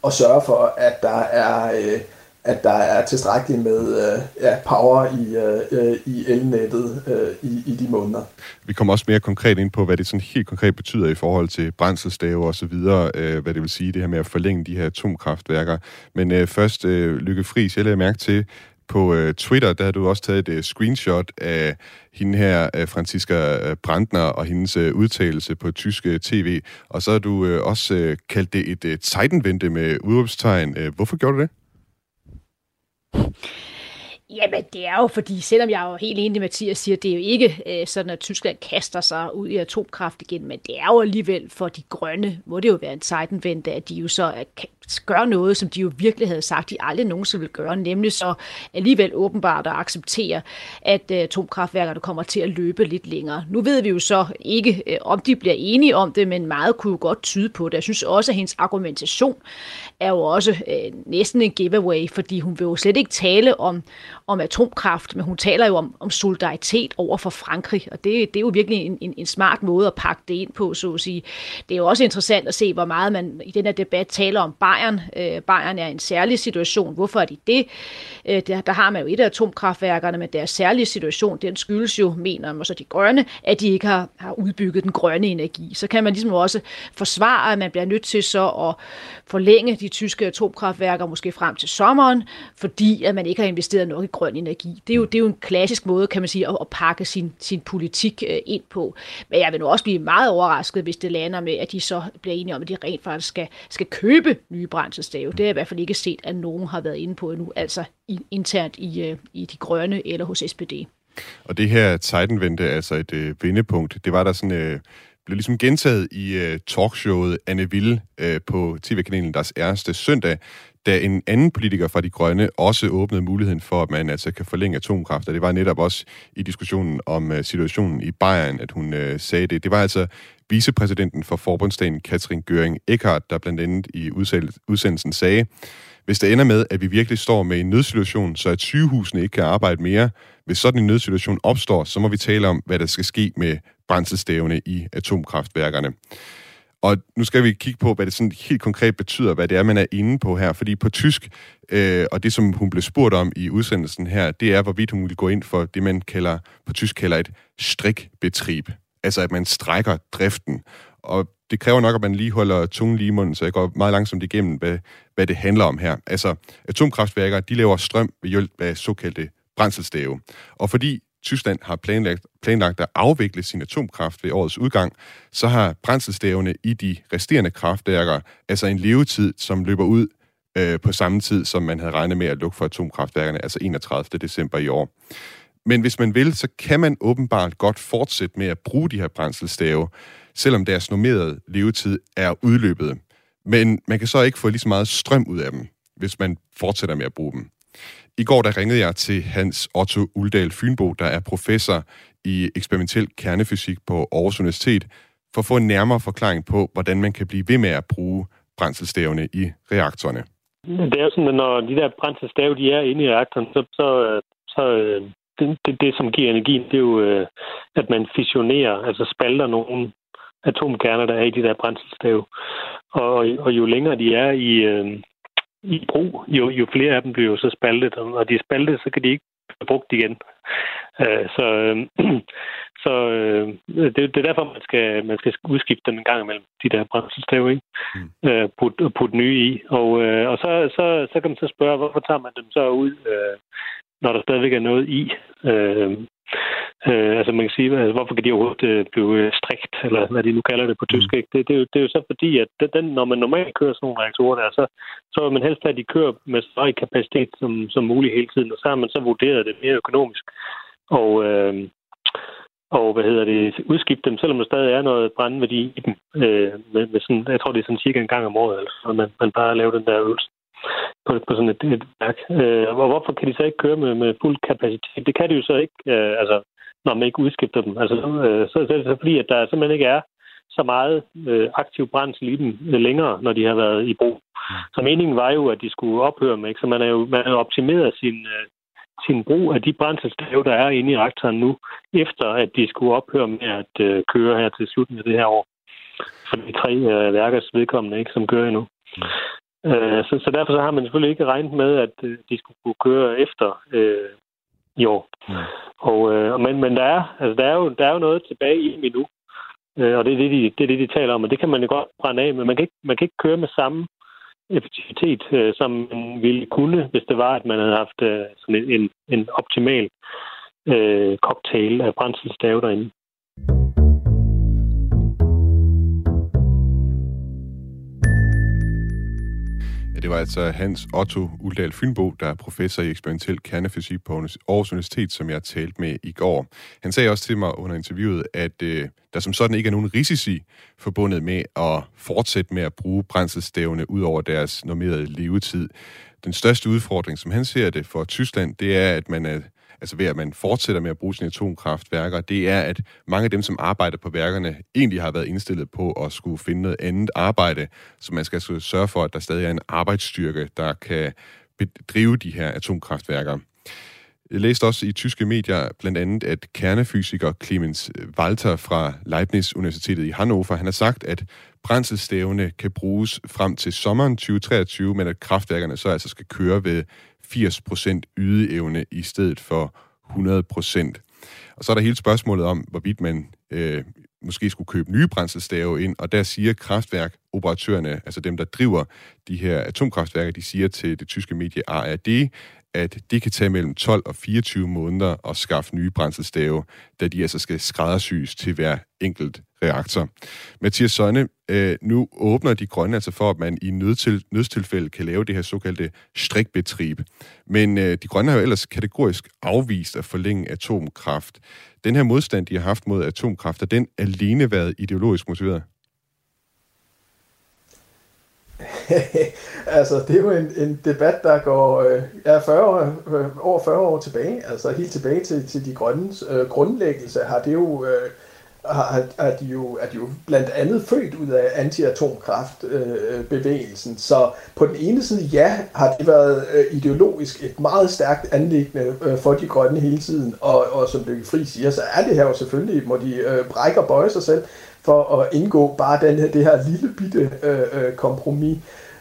og sørge for, at der er øh, at der er tilstrækkeligt med øh, ja, power i, øh, øh, i elnettet øh, i, i de måneder. Vi kommer også mere konkret ind på, hvad det sådan helt konkret betyder i forhold til brændselstave og så videre, øh, hvad det vil sige, det her med at forlænge de her atomkraftværker. Men øh, først, øh, Lykke Friis, jeg lader mærke til, på øh, Twitter, der har du også taget et øh, screenshot af hende her, øh, Franziska øh, Brandner, og hendes øh, udtalelse på tyske øh, tv. Og så har du øh, også øh, kaldt det et øh, Zeitenwende med udråbstegn. Øh, hvorfor gjorde du det? Jamen, det er jo fordi, selvom jeg er jo helt enig med Mathias siger, det er jo ikke øh, sådan, at Tyskland kaster sig ud i atomkraft igen, men det er jo alligevel for de grønne, må det jo være en sejtenvente, at de jo så er, gøre noget, som de jo virkelig havde sagt, de aldrig nogensinde ville gøre, nemlig så alligevel åbenbart at acceptere, at øh, atomkraftværkerne kommer til at løbe lidt længere. Nu ved vi jo så ikke, øh, om de bliver enige om det, men meget kunne jo godt tyde på det. Jeg synes også, at hendes argumentation er jo også øh, næsten en giveaway, fordi hun vil jo slet ikke tale om, om atomkraft, men hun taler jo om, om solidaritet over for Frankrig, og det, det er jo virkelig en, en, en smart måde at pakke det ind på, så at sige. Det er jo også interessant at se, hvor meget man i den her debat taler om Bayern. Øh, Bayern er en særlig situation. Hvorfor er de det? Øh, der, der har man jo et af atomkraftværkerne, men deres særlige situation, den skyldes jo, mener man så de grønne, at de ikke har, har udbygget den grønne energi. Så kan man ligesom også forsvare, at man bliver nødt til så at forlænge de tyske atomkraftværker måske frem til sommeren, fordi at man ikke har investeret nok i grøn energi. Det er jo, det er jo en klassisk måde, kan man sige, at, at pakke sin, sin politik øh, ind på. Men jeg vil nu også blive meget overrasket, hvis det lander med, at de så bliver enige om, at de rent faktisk skal, skal købe nye brændselstave. Det har jeg i hvert fald ikke set, at nogen har været inde på endnu, altså internt i, øh, i de grønne eller hos SPD. Og det her Zeitenwende, altså et øh, vendepunkt, det var der sådan... Øh blev ligesom gentaget i uh, talkshowet Anne Ville uh, på tv-kanalen Deres Ærste søndag, da en anden politiker fra De Grønne også åbnede muligheden for, at man altså kan forlænge atomkraft. Og det var netop også i diskussionen om uh, situationen i Bayern, at hun uh, sagde det. Det var altså vicepræsidenten for forbundsdagen, Katrin Göring Eckardt, der blandt andet i udsendelsen sagde, hvis det ender med, at vi virkelig står med en nødsituation, så at sygehusene ikke kan arbejde mere, hvis sådan en nødsituation opstår, så må vi tale om, hvad der skal ske med brændselstavene i atomkraftværkerne. Og nu skal vi kigge på, hvad det sådan helt konkret betyder, hvad det er, man er inde på her. Fordi på tysk, øh, og det som hun blev spurgt om i udsendelsen her, det er, hvorvidt hun vil gå ind for det, man kalder, på tysk kalder et strikbetrieb. Altså, at man strækker driften. Og det kræver nok, at man lige holder tungen lige i munden, så jeg går meget langsomt igennem, hvad, hvad det handler om her. Altså, atomkraftværker, de laver strøm ved hjælp af såkaldte brændselstave. Og fordi Tyskland har planlagt, planlagt at afvikle sin atomkraft ved årets udgang, så har brændselstavene i de resterende kraftværker altså en levetid, som løber ud øh, på samme tid, som man havde regnet med at lukke for atomkraftværkerne, altså 31. december i år. Men hvis man vil, så kan man åbenbart godt fortsætte med at bruge de her brændselstave, selvom deres normerede levetid er udløbet. Men man kan så ikke få lige så meget strøm ud af dem, hvis man fortsætter med at bruge dem. I går der ringede jeg til Hans Otto Uldal Fynbo, der er professor i eksperimentel kernefysik på Aarhus Universitet, for at få en nærmere forklaring på, hvordan man kan blive ved med at bruge brændselsstavene i reaktorerne. Det er sådan, at når de der brændselstave, de er inde i reaktoren, så, så, så øh, det, det, det, som giver energi, det er jo, øh, at man fissionerer, altså spalter nogle atomkerner, der er i de der brændselstave. Og, og jo længere de er i, øh, i brug, jo, jo flere af dem bliver jo så spaltet, og når de er spaltet, så kan de ikke blive brugt igen. Uh, så så uh, det, det er derfor, man skal, man skal udskifte dem en gang imellem, de der brændselsstave, ikke? Mm. Uh, putte put nye i. Og, uh, og så, så, så kan man så spørge, hvorfor tager man dem så ud, uh, når der stadigvæk er noget i? Uh, Øh, altså man kan sige, altså, hvorfor kan de overhovedet øh, blive øh, strikt, eller hvad de nu kalder det på tysk. Mm. Ikke? Det, det, er jo, det er jo så fordi, at den, når man normalt kører sådan nogle reaktorer der, så, så vil man helst have, at de kører med så høj kapacitet som, som muligt hele tiden, og så har man så vurderet det mere økonomisk. Og, øh, og hvad hedder det, udskifte dem, selvom der stadig er noget brændværdi i dem. Øh, med, med sådan, jeg tror, det er sådan cirka en gang om året, altså, man, man bare laver den der øvelse på, på sådan et, et værk. Øh, og hvorfor kan de så ikke køre med, med fuld kapacitet? Det kan de jo så ikke. Øh, altså, når man ikke udskifter dem. Altså, øh, så, så er det så fordi, at der simpelthen ikke er så meget øh, aktiv brændsel i dem øh, længere, når de har været i brug. Så meningen var jo, at de skulle ophøre med, ikke? så man har jo man har optimeret sin, øh, sin brug af de brændselstave, der er inde i reaktoren nu, efter at de skulle ophøre med at øh, køre her til slutningen af det her år. For de tre øh, værkers vedkommende, ikke, som kører endnu. Øh, så, så derfor så har man selvfølgelig ikke regnet med, at øh, de skulle kunne køre efter øh, år. Mm. Og, øh, men, men der, er, altså, der, er jo, der er jo noget tilbage i dem endnu. Øh, og det er det, de, det er det, de taler om. Og det kan man jo godt brænde af, men man kan ikke, man kan ikke køre med samme effektivitet, øh, som man ville kunne, hvis det var, at man havde haft øh, sådan en, en, en optimal øh, cocktail af brændselstave derinde. Ja, det var altså Hans Otto Uldal Fynbo, der er professor i eksperimentel kernefysik på Aarhus Universitet, som jeg talte med i går. Han sagde også til mig under interviewet, at øh, der som sådan ikke er nogen risici forbundet med at fortsætte med at bruge brændselsstævne ud over deres normerede levetid. Den største udfordring, som han ser det for Tyskland, det er, at man er altså ved at man fortsætter med at bruge sine atomkraftværker, det er, at mange af dem, som arbejder på værkerne, egentlig har været indstillet på at skulle finde noget andet arbejde, så man skal altså sørge for, at der stadig er en arbejdsstyrke, der kan bedrive de her atomkraftværker. Jeg læste også i tyske medier blandt andet, at kernefysiker Clemens Walter fra Leibniz Universitetet i Hannover, han har sagt, at brændselstævne kan bruges frem til sommeren 2023, men at kraftværkerne så altså skal køre ved 80% ydeevne i stedet for 100%. Og så er der hele spørgsmålet om, hvorvidt man øh, måske skulle købe nye brændselstave ind, og der siger kraftværkoperatørerne, altså dem, der driver de her atomkraftværker, de siger til det tyske medie ARD, at det kan tage mellem 12 og 24 måneder at skaffe nye brændselstave, da de altså skal skræddersyes til hver enkelt reaktor. Mathias Sønne, øh, nu åbner de grønne altså for, at man i nødtil, nødstilfælde kan lave det her såkaldte strikbetrieb. Men øh, de grønne har jo ellers kategorisk afvist at forlænge atomkraft. Den her modstand, de har haft mod atomkraft, er den alene været ideologisk motiveret? altså, det er jo en, en debat, der går øh, er 40 år, øh, over 40 år tilbage. Altså helt tilbage til, til de grønnes øh, grundlæggelse har det jo... Øh, har, er, de jo, er de jo blandt andet født ud af anti-atomkraftbevægelsen. Øh, så på den ene side, ja, har det været øh, ideologisk et meget stærkt anlæggende øh, for de grønne hele tiden, og, og som Lykke Fri siger, så er det her jo selvfølgelig, må de øh, brække og bøje sig selv for at indgå bare den her, det her lille bitte øh, øh kompromis.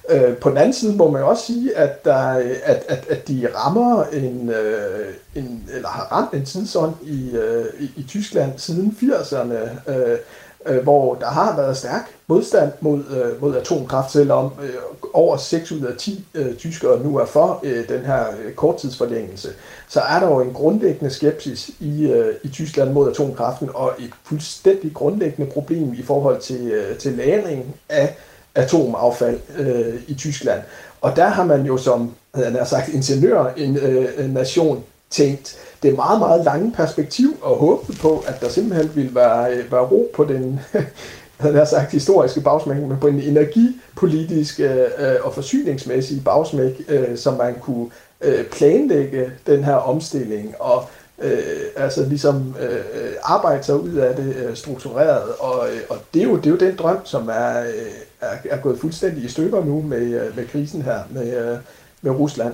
Øh, på den anden side må man også sige, at, der, at, at, at de rammer en, øh, en, eller har ramt en tidsånd i, øh, i, i Tyskland siden 80'erne, øh, øh, hvor der har været stærk modstand mod, øh, mod atomkraft, selvom øh, over 6 ud af 10 øh, tyskere nu er for øh, den her øh, korttidsforlængelse, så er der jo en grundlæggende skepsis i, øh, i Tyskland mod atomkraften, og et fuldstændig grundlæggende problem i forhold til, øh, til lagring af atomaffald øh, i Tyskland. Og der har man jo som han har sagt, ingeniør, en, øh, en nation, tænkt det meget, meget lange perspektiv og håbet på, at der simpelthen ville være, øh, være ro på den, havde jeg sagt historiske bagsmæk, men på en energipolitisk øh, øh, og forsyningsmæssig bagsmæk, øh, som man kunne øh, planlægge den her omstilling og øh, altså ligesom øh, arbejde sig ud af det øh, struktureret. Og, øh, og det, er jo, det er jo den drøm, som er, øh, er, er gået fuldstændig i stykker nu med, øh, med krisen her med, med Rusland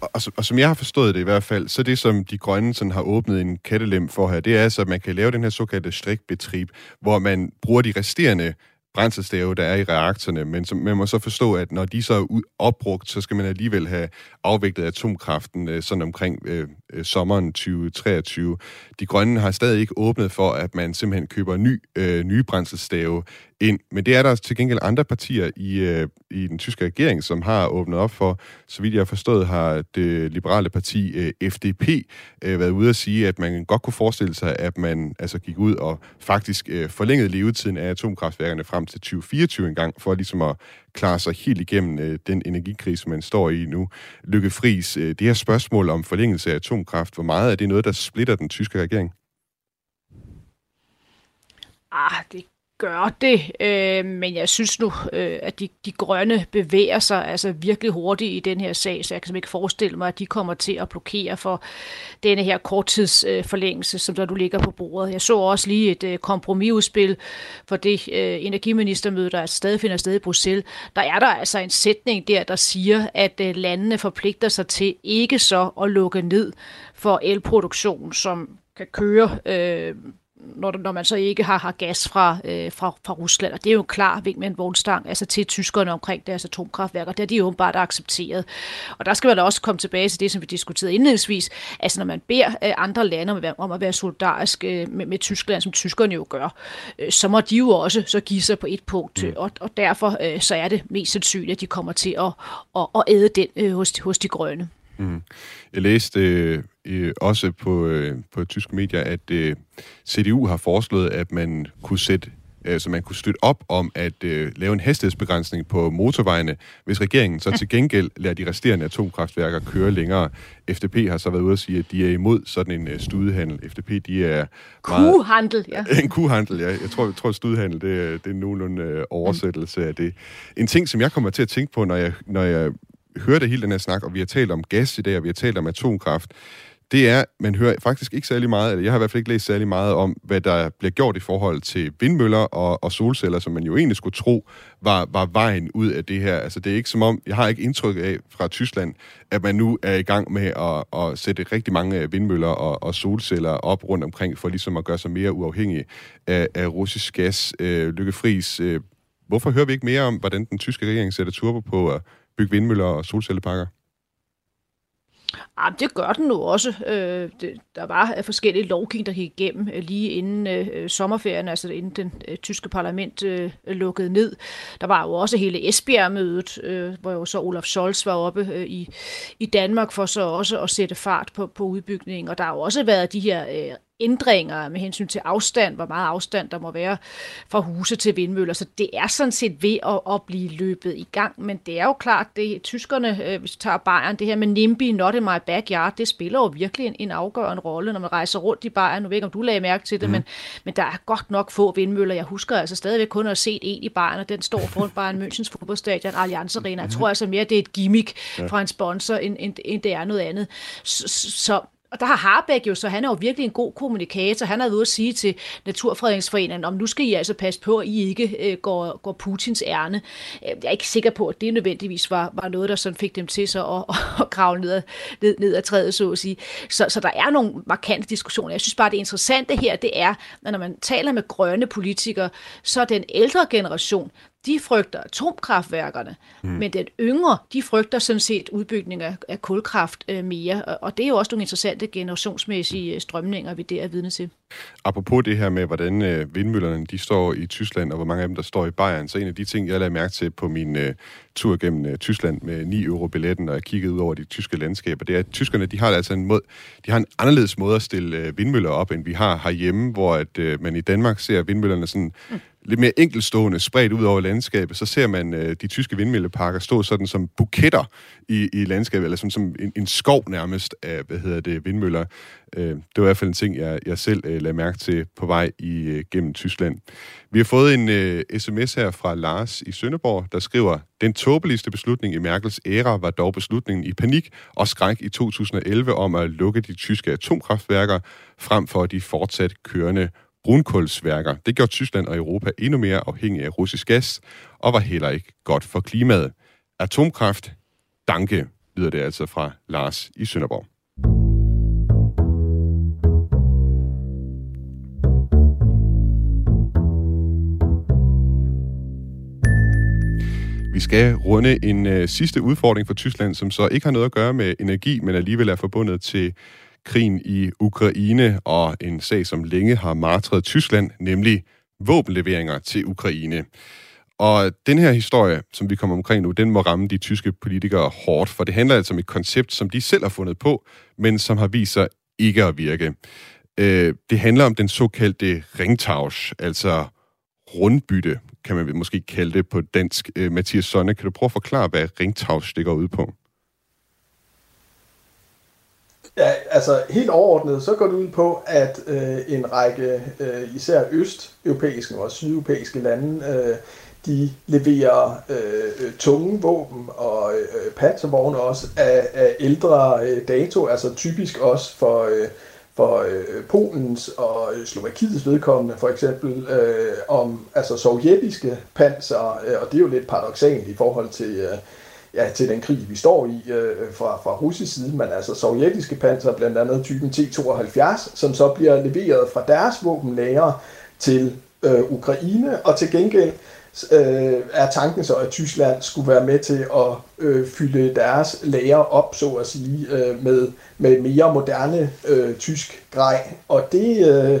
og, altså, og som jeg har forstået det i hvert fald, så det, som de grønne sådan har åbnet en kattelem for her, det er altså, at man kan lave den her såkaldte strikbetrib, hvor man bruger de resterende brændselstave, der er i reaktorerne, men som, man må så forstå, at når de så er opbrugt, så skal man alligevel have afviklet atomkraften øh, sådan omkring øh, øh sommeren 2023. De grønne har stadig ikke åbnet for, at man simpelthen køber ny, øh, nye brændselstave ind. Men det er der til gengæld andre partier i, øh, i den tyske regering, som har åbnet op for. Så vidt jeg har forstået, har det liberale parti øh, FDP øh, været ude at sige, at man godt kunne forestille sig, at man altså gik ud og faktisk øh, forlængede levetiden af atomkraftværkerne frem til 2024 engang, for ligesom at klare sig helt igennem øh, den energikrise, man står i nu. Lykke Friis, øh, det her spørgsmål om forlængelse af atomkraft, hvor meget er det noget, der splitter den tyske regering? Ah, det gør det, øh, men jeg synes nu, øh, at de, de grønne bevæger sig altså virkelig hurtigt i den her sag, så jeg kan ikke forestille mig, at de kommer til at blokere for denne her korttidsforlængelse, øh, som der du ligger på bordet. Jeg så også lige et øh, kompromisudspil for det øh, energiministermøde, der stadig finder sted i Bruxelles. Der er der altså en sætning der, der siger, at øh, landene forpligter sig til ikke så at lukke ned for elproduktion, som kan køre øh, når, når man så ikke har, har gas fra, øh, fra, fra Rusland. Og det er jo klar vink med en vognstang altså til tyskerne omkring deres atomkraftværker. Det er de åbenbart accepteret. Og der skal man da også komme tilbage til det, som vi diskuterede indledningsvis. Altså når man beder øh, andre lande om, om at være solidarisk øh, med, med Tyskland, som tyskerne jo gør, øh, så må de jo også så give sig på et punkt. Mm. Og, og derfor øh, så er det mest sandsynligt, at de kommer til at, at, at æde den øh, hos, hos de grønne. Mm. Jeg læste øh, øh, også på, øh, på tyske medier, at øh, CDU har foreslået, at man kunne sætte så man kunne støtte op om at øh, lave en hastighedsbegrænsning på motorvejene, hvis regeringen så til gengæld lader de resterende atomkraftværker køre længere. FDP har så været ude at sige, at de er imod sådan en øh, studehandel. FDP, de er meget... Kuhandel, ja. en kuhandel, ja. Jeg tror, jeg tror studehandel, det, det er nogenlunde øh, oversættelse af det. En ting, som jeg kommer til at tænke på, når jeg, når jeg hørte hele den her snak, og vi har talt om gas i dag, og vi har talt om atomkraft, det er, man hører faktisk ikke særlig meget, eller jeg har i hvert fald ikke læst særlig meget om, hvad der bliver gjort i forhold til vindmøller og, og solceller, som man jo egentlig skulle tro var, var vejen ud af det her. Altså det er ikke som om, jeg har ikke indtryk af fra Tyskland, at man nu er i gang med at, at sætte rigtig mange vindmøller og, og solceller op rundt omkring, for ligesom at gøre sig mere uafhængig af, af russisk gas. Øh, Lykke Friis, øh, hvorfor hører vi ikke mere om, hvordan den tyske regering sætter turbo på at bygge vindmøller og solcelleparker? Ja, det gør den nu også. Øh, det, der var øh, forskellige lovgivning, der gik igennem øh, lige inden øh, sommerferien, altså inden den øh, tyske parlament øh, lukkede ned. Der var jo også hele Esbjerg-mødet, øh, hvor jo så Olaf Scholz var oppe øh, i, i Danmark for så også at sætte fart på, på udbygningen. Og der har jo også været de her øh, ændringer med hensyn til afstand, hvor meget afstand der må være fra huse til vindmøller. Så det er sådan set ved at, at blive løbet i gang, men det er jo klart, det tyskerne, øh, hvis vi tager Bayern, det her med NIMBY, not in my backyard, det spiller jo virkelig en, en afgørende rolle, når man rejser rundt i Bayern. Nu ved ikke, om du lagde mærke til det, mm. men, men der er godt nok få vindmøller. Jeg husker altså stadigvæk kun at have set en i Bayern, og den står foran Bayern Münchens fodboldstadion, Allianz Arena. Jeg tror altså mere, det er et gimmick fra en sponsor, end, end, end det er noget andet. Så, så og der har Harbæk jo, så han er jo virkelig en god kommunikator. Han har været ude at sige til Naturfredningsforeningen, om nu skal I altså passe på, at I ikke øh, går, går Putins ærne. Øh, jeg er ikke sikker på, at det nødvendigvis var, var noget, der sådan fik dem til sig at, at, grave ned, ned, ned ad træet, så at sige. Så, så der er nogle markante diskussioner. Jeg synes bare, det interessante her, det er, at når man taler med grønne politikere, så er den ældre generation, de frygter atomkraftværkerne, mm. men den yngre, de frygter sådan set udbygning af, af kulkraft øh, mere, og det er jo også nogle interessante generationsmæssige øh, strømninger, vi der er vidne til. Apropos det her med, hvordan øh, vindmøllerne de står i Tyskland, og hvor mange af dem, der står i Bayern, så en af de ting, jeg lagde mærke til på min øh, tur gennem øh, Tyskland med 9 euro billetten, og jeg kiggede ud over de tyske landskaber, det er, at tyskerne, de har altså en, måde, de har en anderledes måde at stille øh, vindmøller op, end vi har herhjemme, hvor at, øh, man i Danmark ser vindmøllerne sådan mm lidt mere enkelstående, spredt ud over landskabet, så ser man øh, de tyske vindmølleparker stå sådan som buketter i, i landskabet, eller som, som en, en skov nærmest af, hvad hedder det, vindmøller. Øh, det var i hvert fald en ting, jeg, jeg selv øh, lagde mærke til på vej i, øh, gennem Tyskland. Vi har fået en øh, sms her fra Lars i Sønderborg, der skriver, den tåbeligste beslutning i Merkels æra var dog beslutningen i panik og skræk i 2011 om at lukke de tyske atomkraftværker, frem for de fortsat kørende brunkulsværker. Det gjorde Tyskland og Europa endnu mere afhængige af russisk gas, og var heller ikke godt for klimaet. Atomkraft, danke, lyder det altså fra Lars i Sønderborg. Vi skal runde en øh, sidste udfordring for Tyskland, som så ikke har noget at gøre med energi, men alligevel er forbundet til krigen i Ukraine og en sag, som længe har martret Tyskland, nemlig våbenleveringer til Ukraine. Og den her historie, som vi kommer omkring nu, den må ramme de tyske politikere hårdt, for det handler altså om et koncept, som de selv har fundet på, men som har vist sig ikke at virke. Øh, det handler om den såkaldte ringtausch, altså rundbytte, kan man måske kalde det på dansk. Øh, Mathias Sonne, kan du prøve at forklare, hvad ringtausch stikker ud på? Ja, altså helt overordnet, så går det ud på, at øh, en række øh, især østeuropæiske og sydeuropæiske lande, øh, de leverer øh, øh tunge våben og øh, panservogne også af, af ældre øh, dato, altså typisk også for, øh, for øh, Polens og øh, Slovakiets vedkommende for eksempel, øh, om altså sovjetiske panser, øh, og det er jo lidt paradoxalt i forhold til øh, ja, til den krig, vi står i øh, fra, fra russisk side, men altså sovjetiske panser, blandt andet typen T-72, som så bliver leveret fra deres våbenlager til øh, Ukraine, og til gengæld øh, er tanken så, at Tyskland skulle være med til at øh, fylde deres lager op, så at sige, øh, med, med mere moderne øh, tysk grej. Og det... Øh,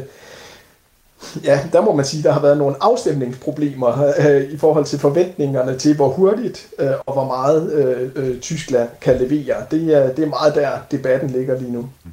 Ja, der må man sige, at der har været nogle afstemningsproblemer øh, i forhold til forventningerne til, hvor hurtigt øh, og hvor meget øh, øh, Tyskland kan levere. Det er, det er meget der, debatten ligger lige nu. Mm.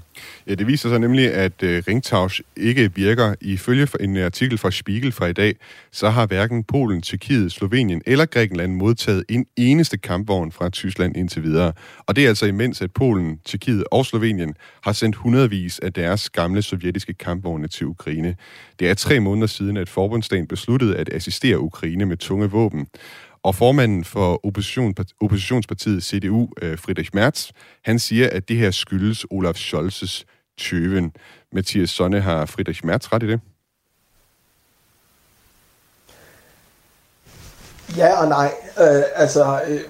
Ja, det viser sig nemlig, at øh, ringtausch ikke virker. Ifølge en artikel fra Spiegel fra i dag, så har hverken Polen, Tyrkiet, Slovenien eller Grækenland modtaget en eneste kampvogn fra Tyskland indtil videre. Og det er altså imens, at Polen, Tyrkiet og Slovenien har sendt hundredvis af deres gamle sovjetiske kampvogne til Ukraine. Det er tre måneder siden, at forbundsdagen besluttede at assistere Ukraine med tunge våben. Og formanden for opposition, oppositionspartiet CDU, øh, Friedrich Merz, han siger, at det her skyldes Olaf Scholz's tyven. Mathias Sonne, har Friedrich Merz ret i det? Ja og nej. Øh, altså, øh,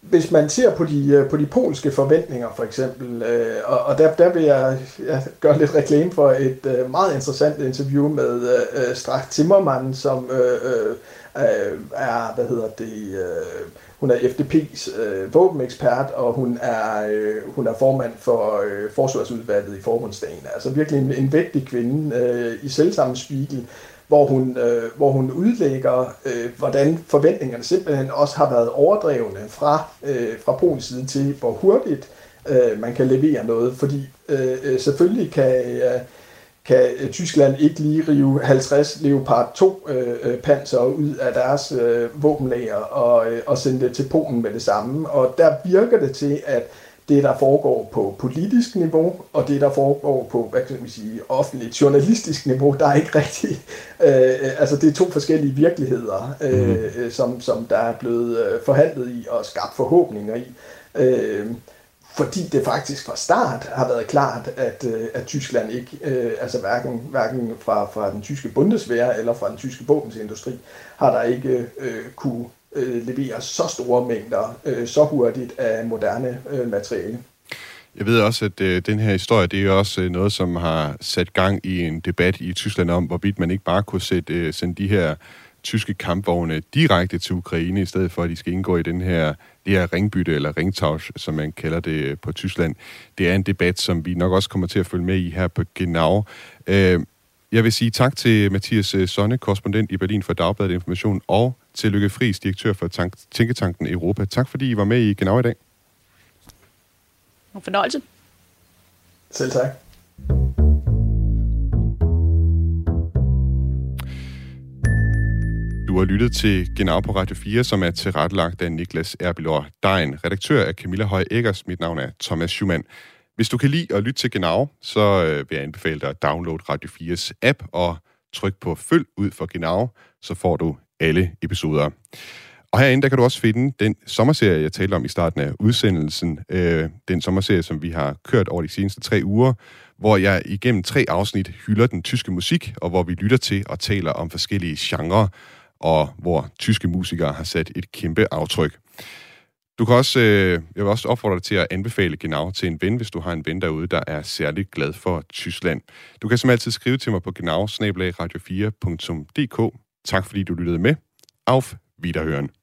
hvis man ser på de, øh, på de polske forventninger for eksempel, øh, og, og der, der vil jeg, jeg gøre lidt reklame for et øh, meget interessant interview med øh, Strach Timmermann, som øh, øh, øh er, hvad hedder det, øh, hun er FDP's øh, våbenekspert, og hun er, øh, hun er formand for øh, forsvarsudvalget i forbundsdagen. Altså virkelig en, en vigtig kvinde øh, i selvsamme spiegel, hvor hun, øh, hvor hun udlægger, øh, hvordan forventningerne simpelthen også har været overdrevne fra, øh, fra Polens side til, hvor hurtigt øh, man kan levere noget. Fordi øh, øh selvfølgelig kan... Øh, kan Tyskland ikke lige rive 50 Leopard 2 øh, øh, panser ud af deres øh, våbenlager og, øh, og sende det til Polen med det samme. Og der virker det til, at det, der foregår på politisk niveau, og det, der foregår på, hvad kan man sige, offentligt journalistisk niveau, der er ikke rigtig, øh, altså det er to forskellige virkeligheder, øh, mm. som, som der er blevet øh, forhandlet i og skabt forhåbninger i. Øh, fordi det faktisk fra start har været klart, at, øh, at Tyskland ikke, øh, altså hverken, hverken fra, fra den tyske Bundeswehr eller fra den tyske våbensindustri, har der ikke øh, kunne øh, levere så store mængder øh, så hurtigt af moderne øh, materiale. Jeg ved også, at øh, den her historie, det er også øh, noget, som har sat gang i en debat i Tyskland om, hvorvidt man ikke bare kunne sætte, øh, sende de her tyske kampvogne direkte til Ukraine, i stedet for at de skal indgå i den her, det her ringbytte, eller ringtausch, som man kalder det på Tyskland. Det er en debat, som vi nok også kommer til at følge med i her på Genau. Øh, jeg vil sige tak til Mathias øh, Sonne, korrespondent i Berlin for Dagbladet Information, og til Lykke Friis, direktør for tank- Tænketanken Europa. Tak fordi I var med i Genau i dag. En fornøjelse. Selv tak. Du har lyttet til Genau på Radio 4, som er tilrettelagt af Niklas Erbilor Dein. Redaktør er Camilla Høj Eggers. Mit navn er Thomas Schumann. Hvis du kan lide at lytte til Genau, så øh, vil jeg anbefale dig at downloade Radio 4's app og tryk på følg ud for Genau, så får du alle episoder. Og herinde, der kan du også finde den sommerserie, jeg talte om i starten af udsendelsen. Øh, den sommerserie, som vi har kørt over de seneste tre uger, hvor jeg igennem tre afsnit hylder den tyske musik, og hvor vi lytter til og taler om forskellige genrer, og hvor tyske musikere har sat et kæmpe aftryk. Du kan også, øh, jeg vil også opfordre dig til at anbefale Genau til en ven, hvis du har en ven derude, der er særlig glad for Tyskland. Du kan som altid skrive til mig på genau radio4.dk. Tak fordi du lyttede med. Auf Wiederhören.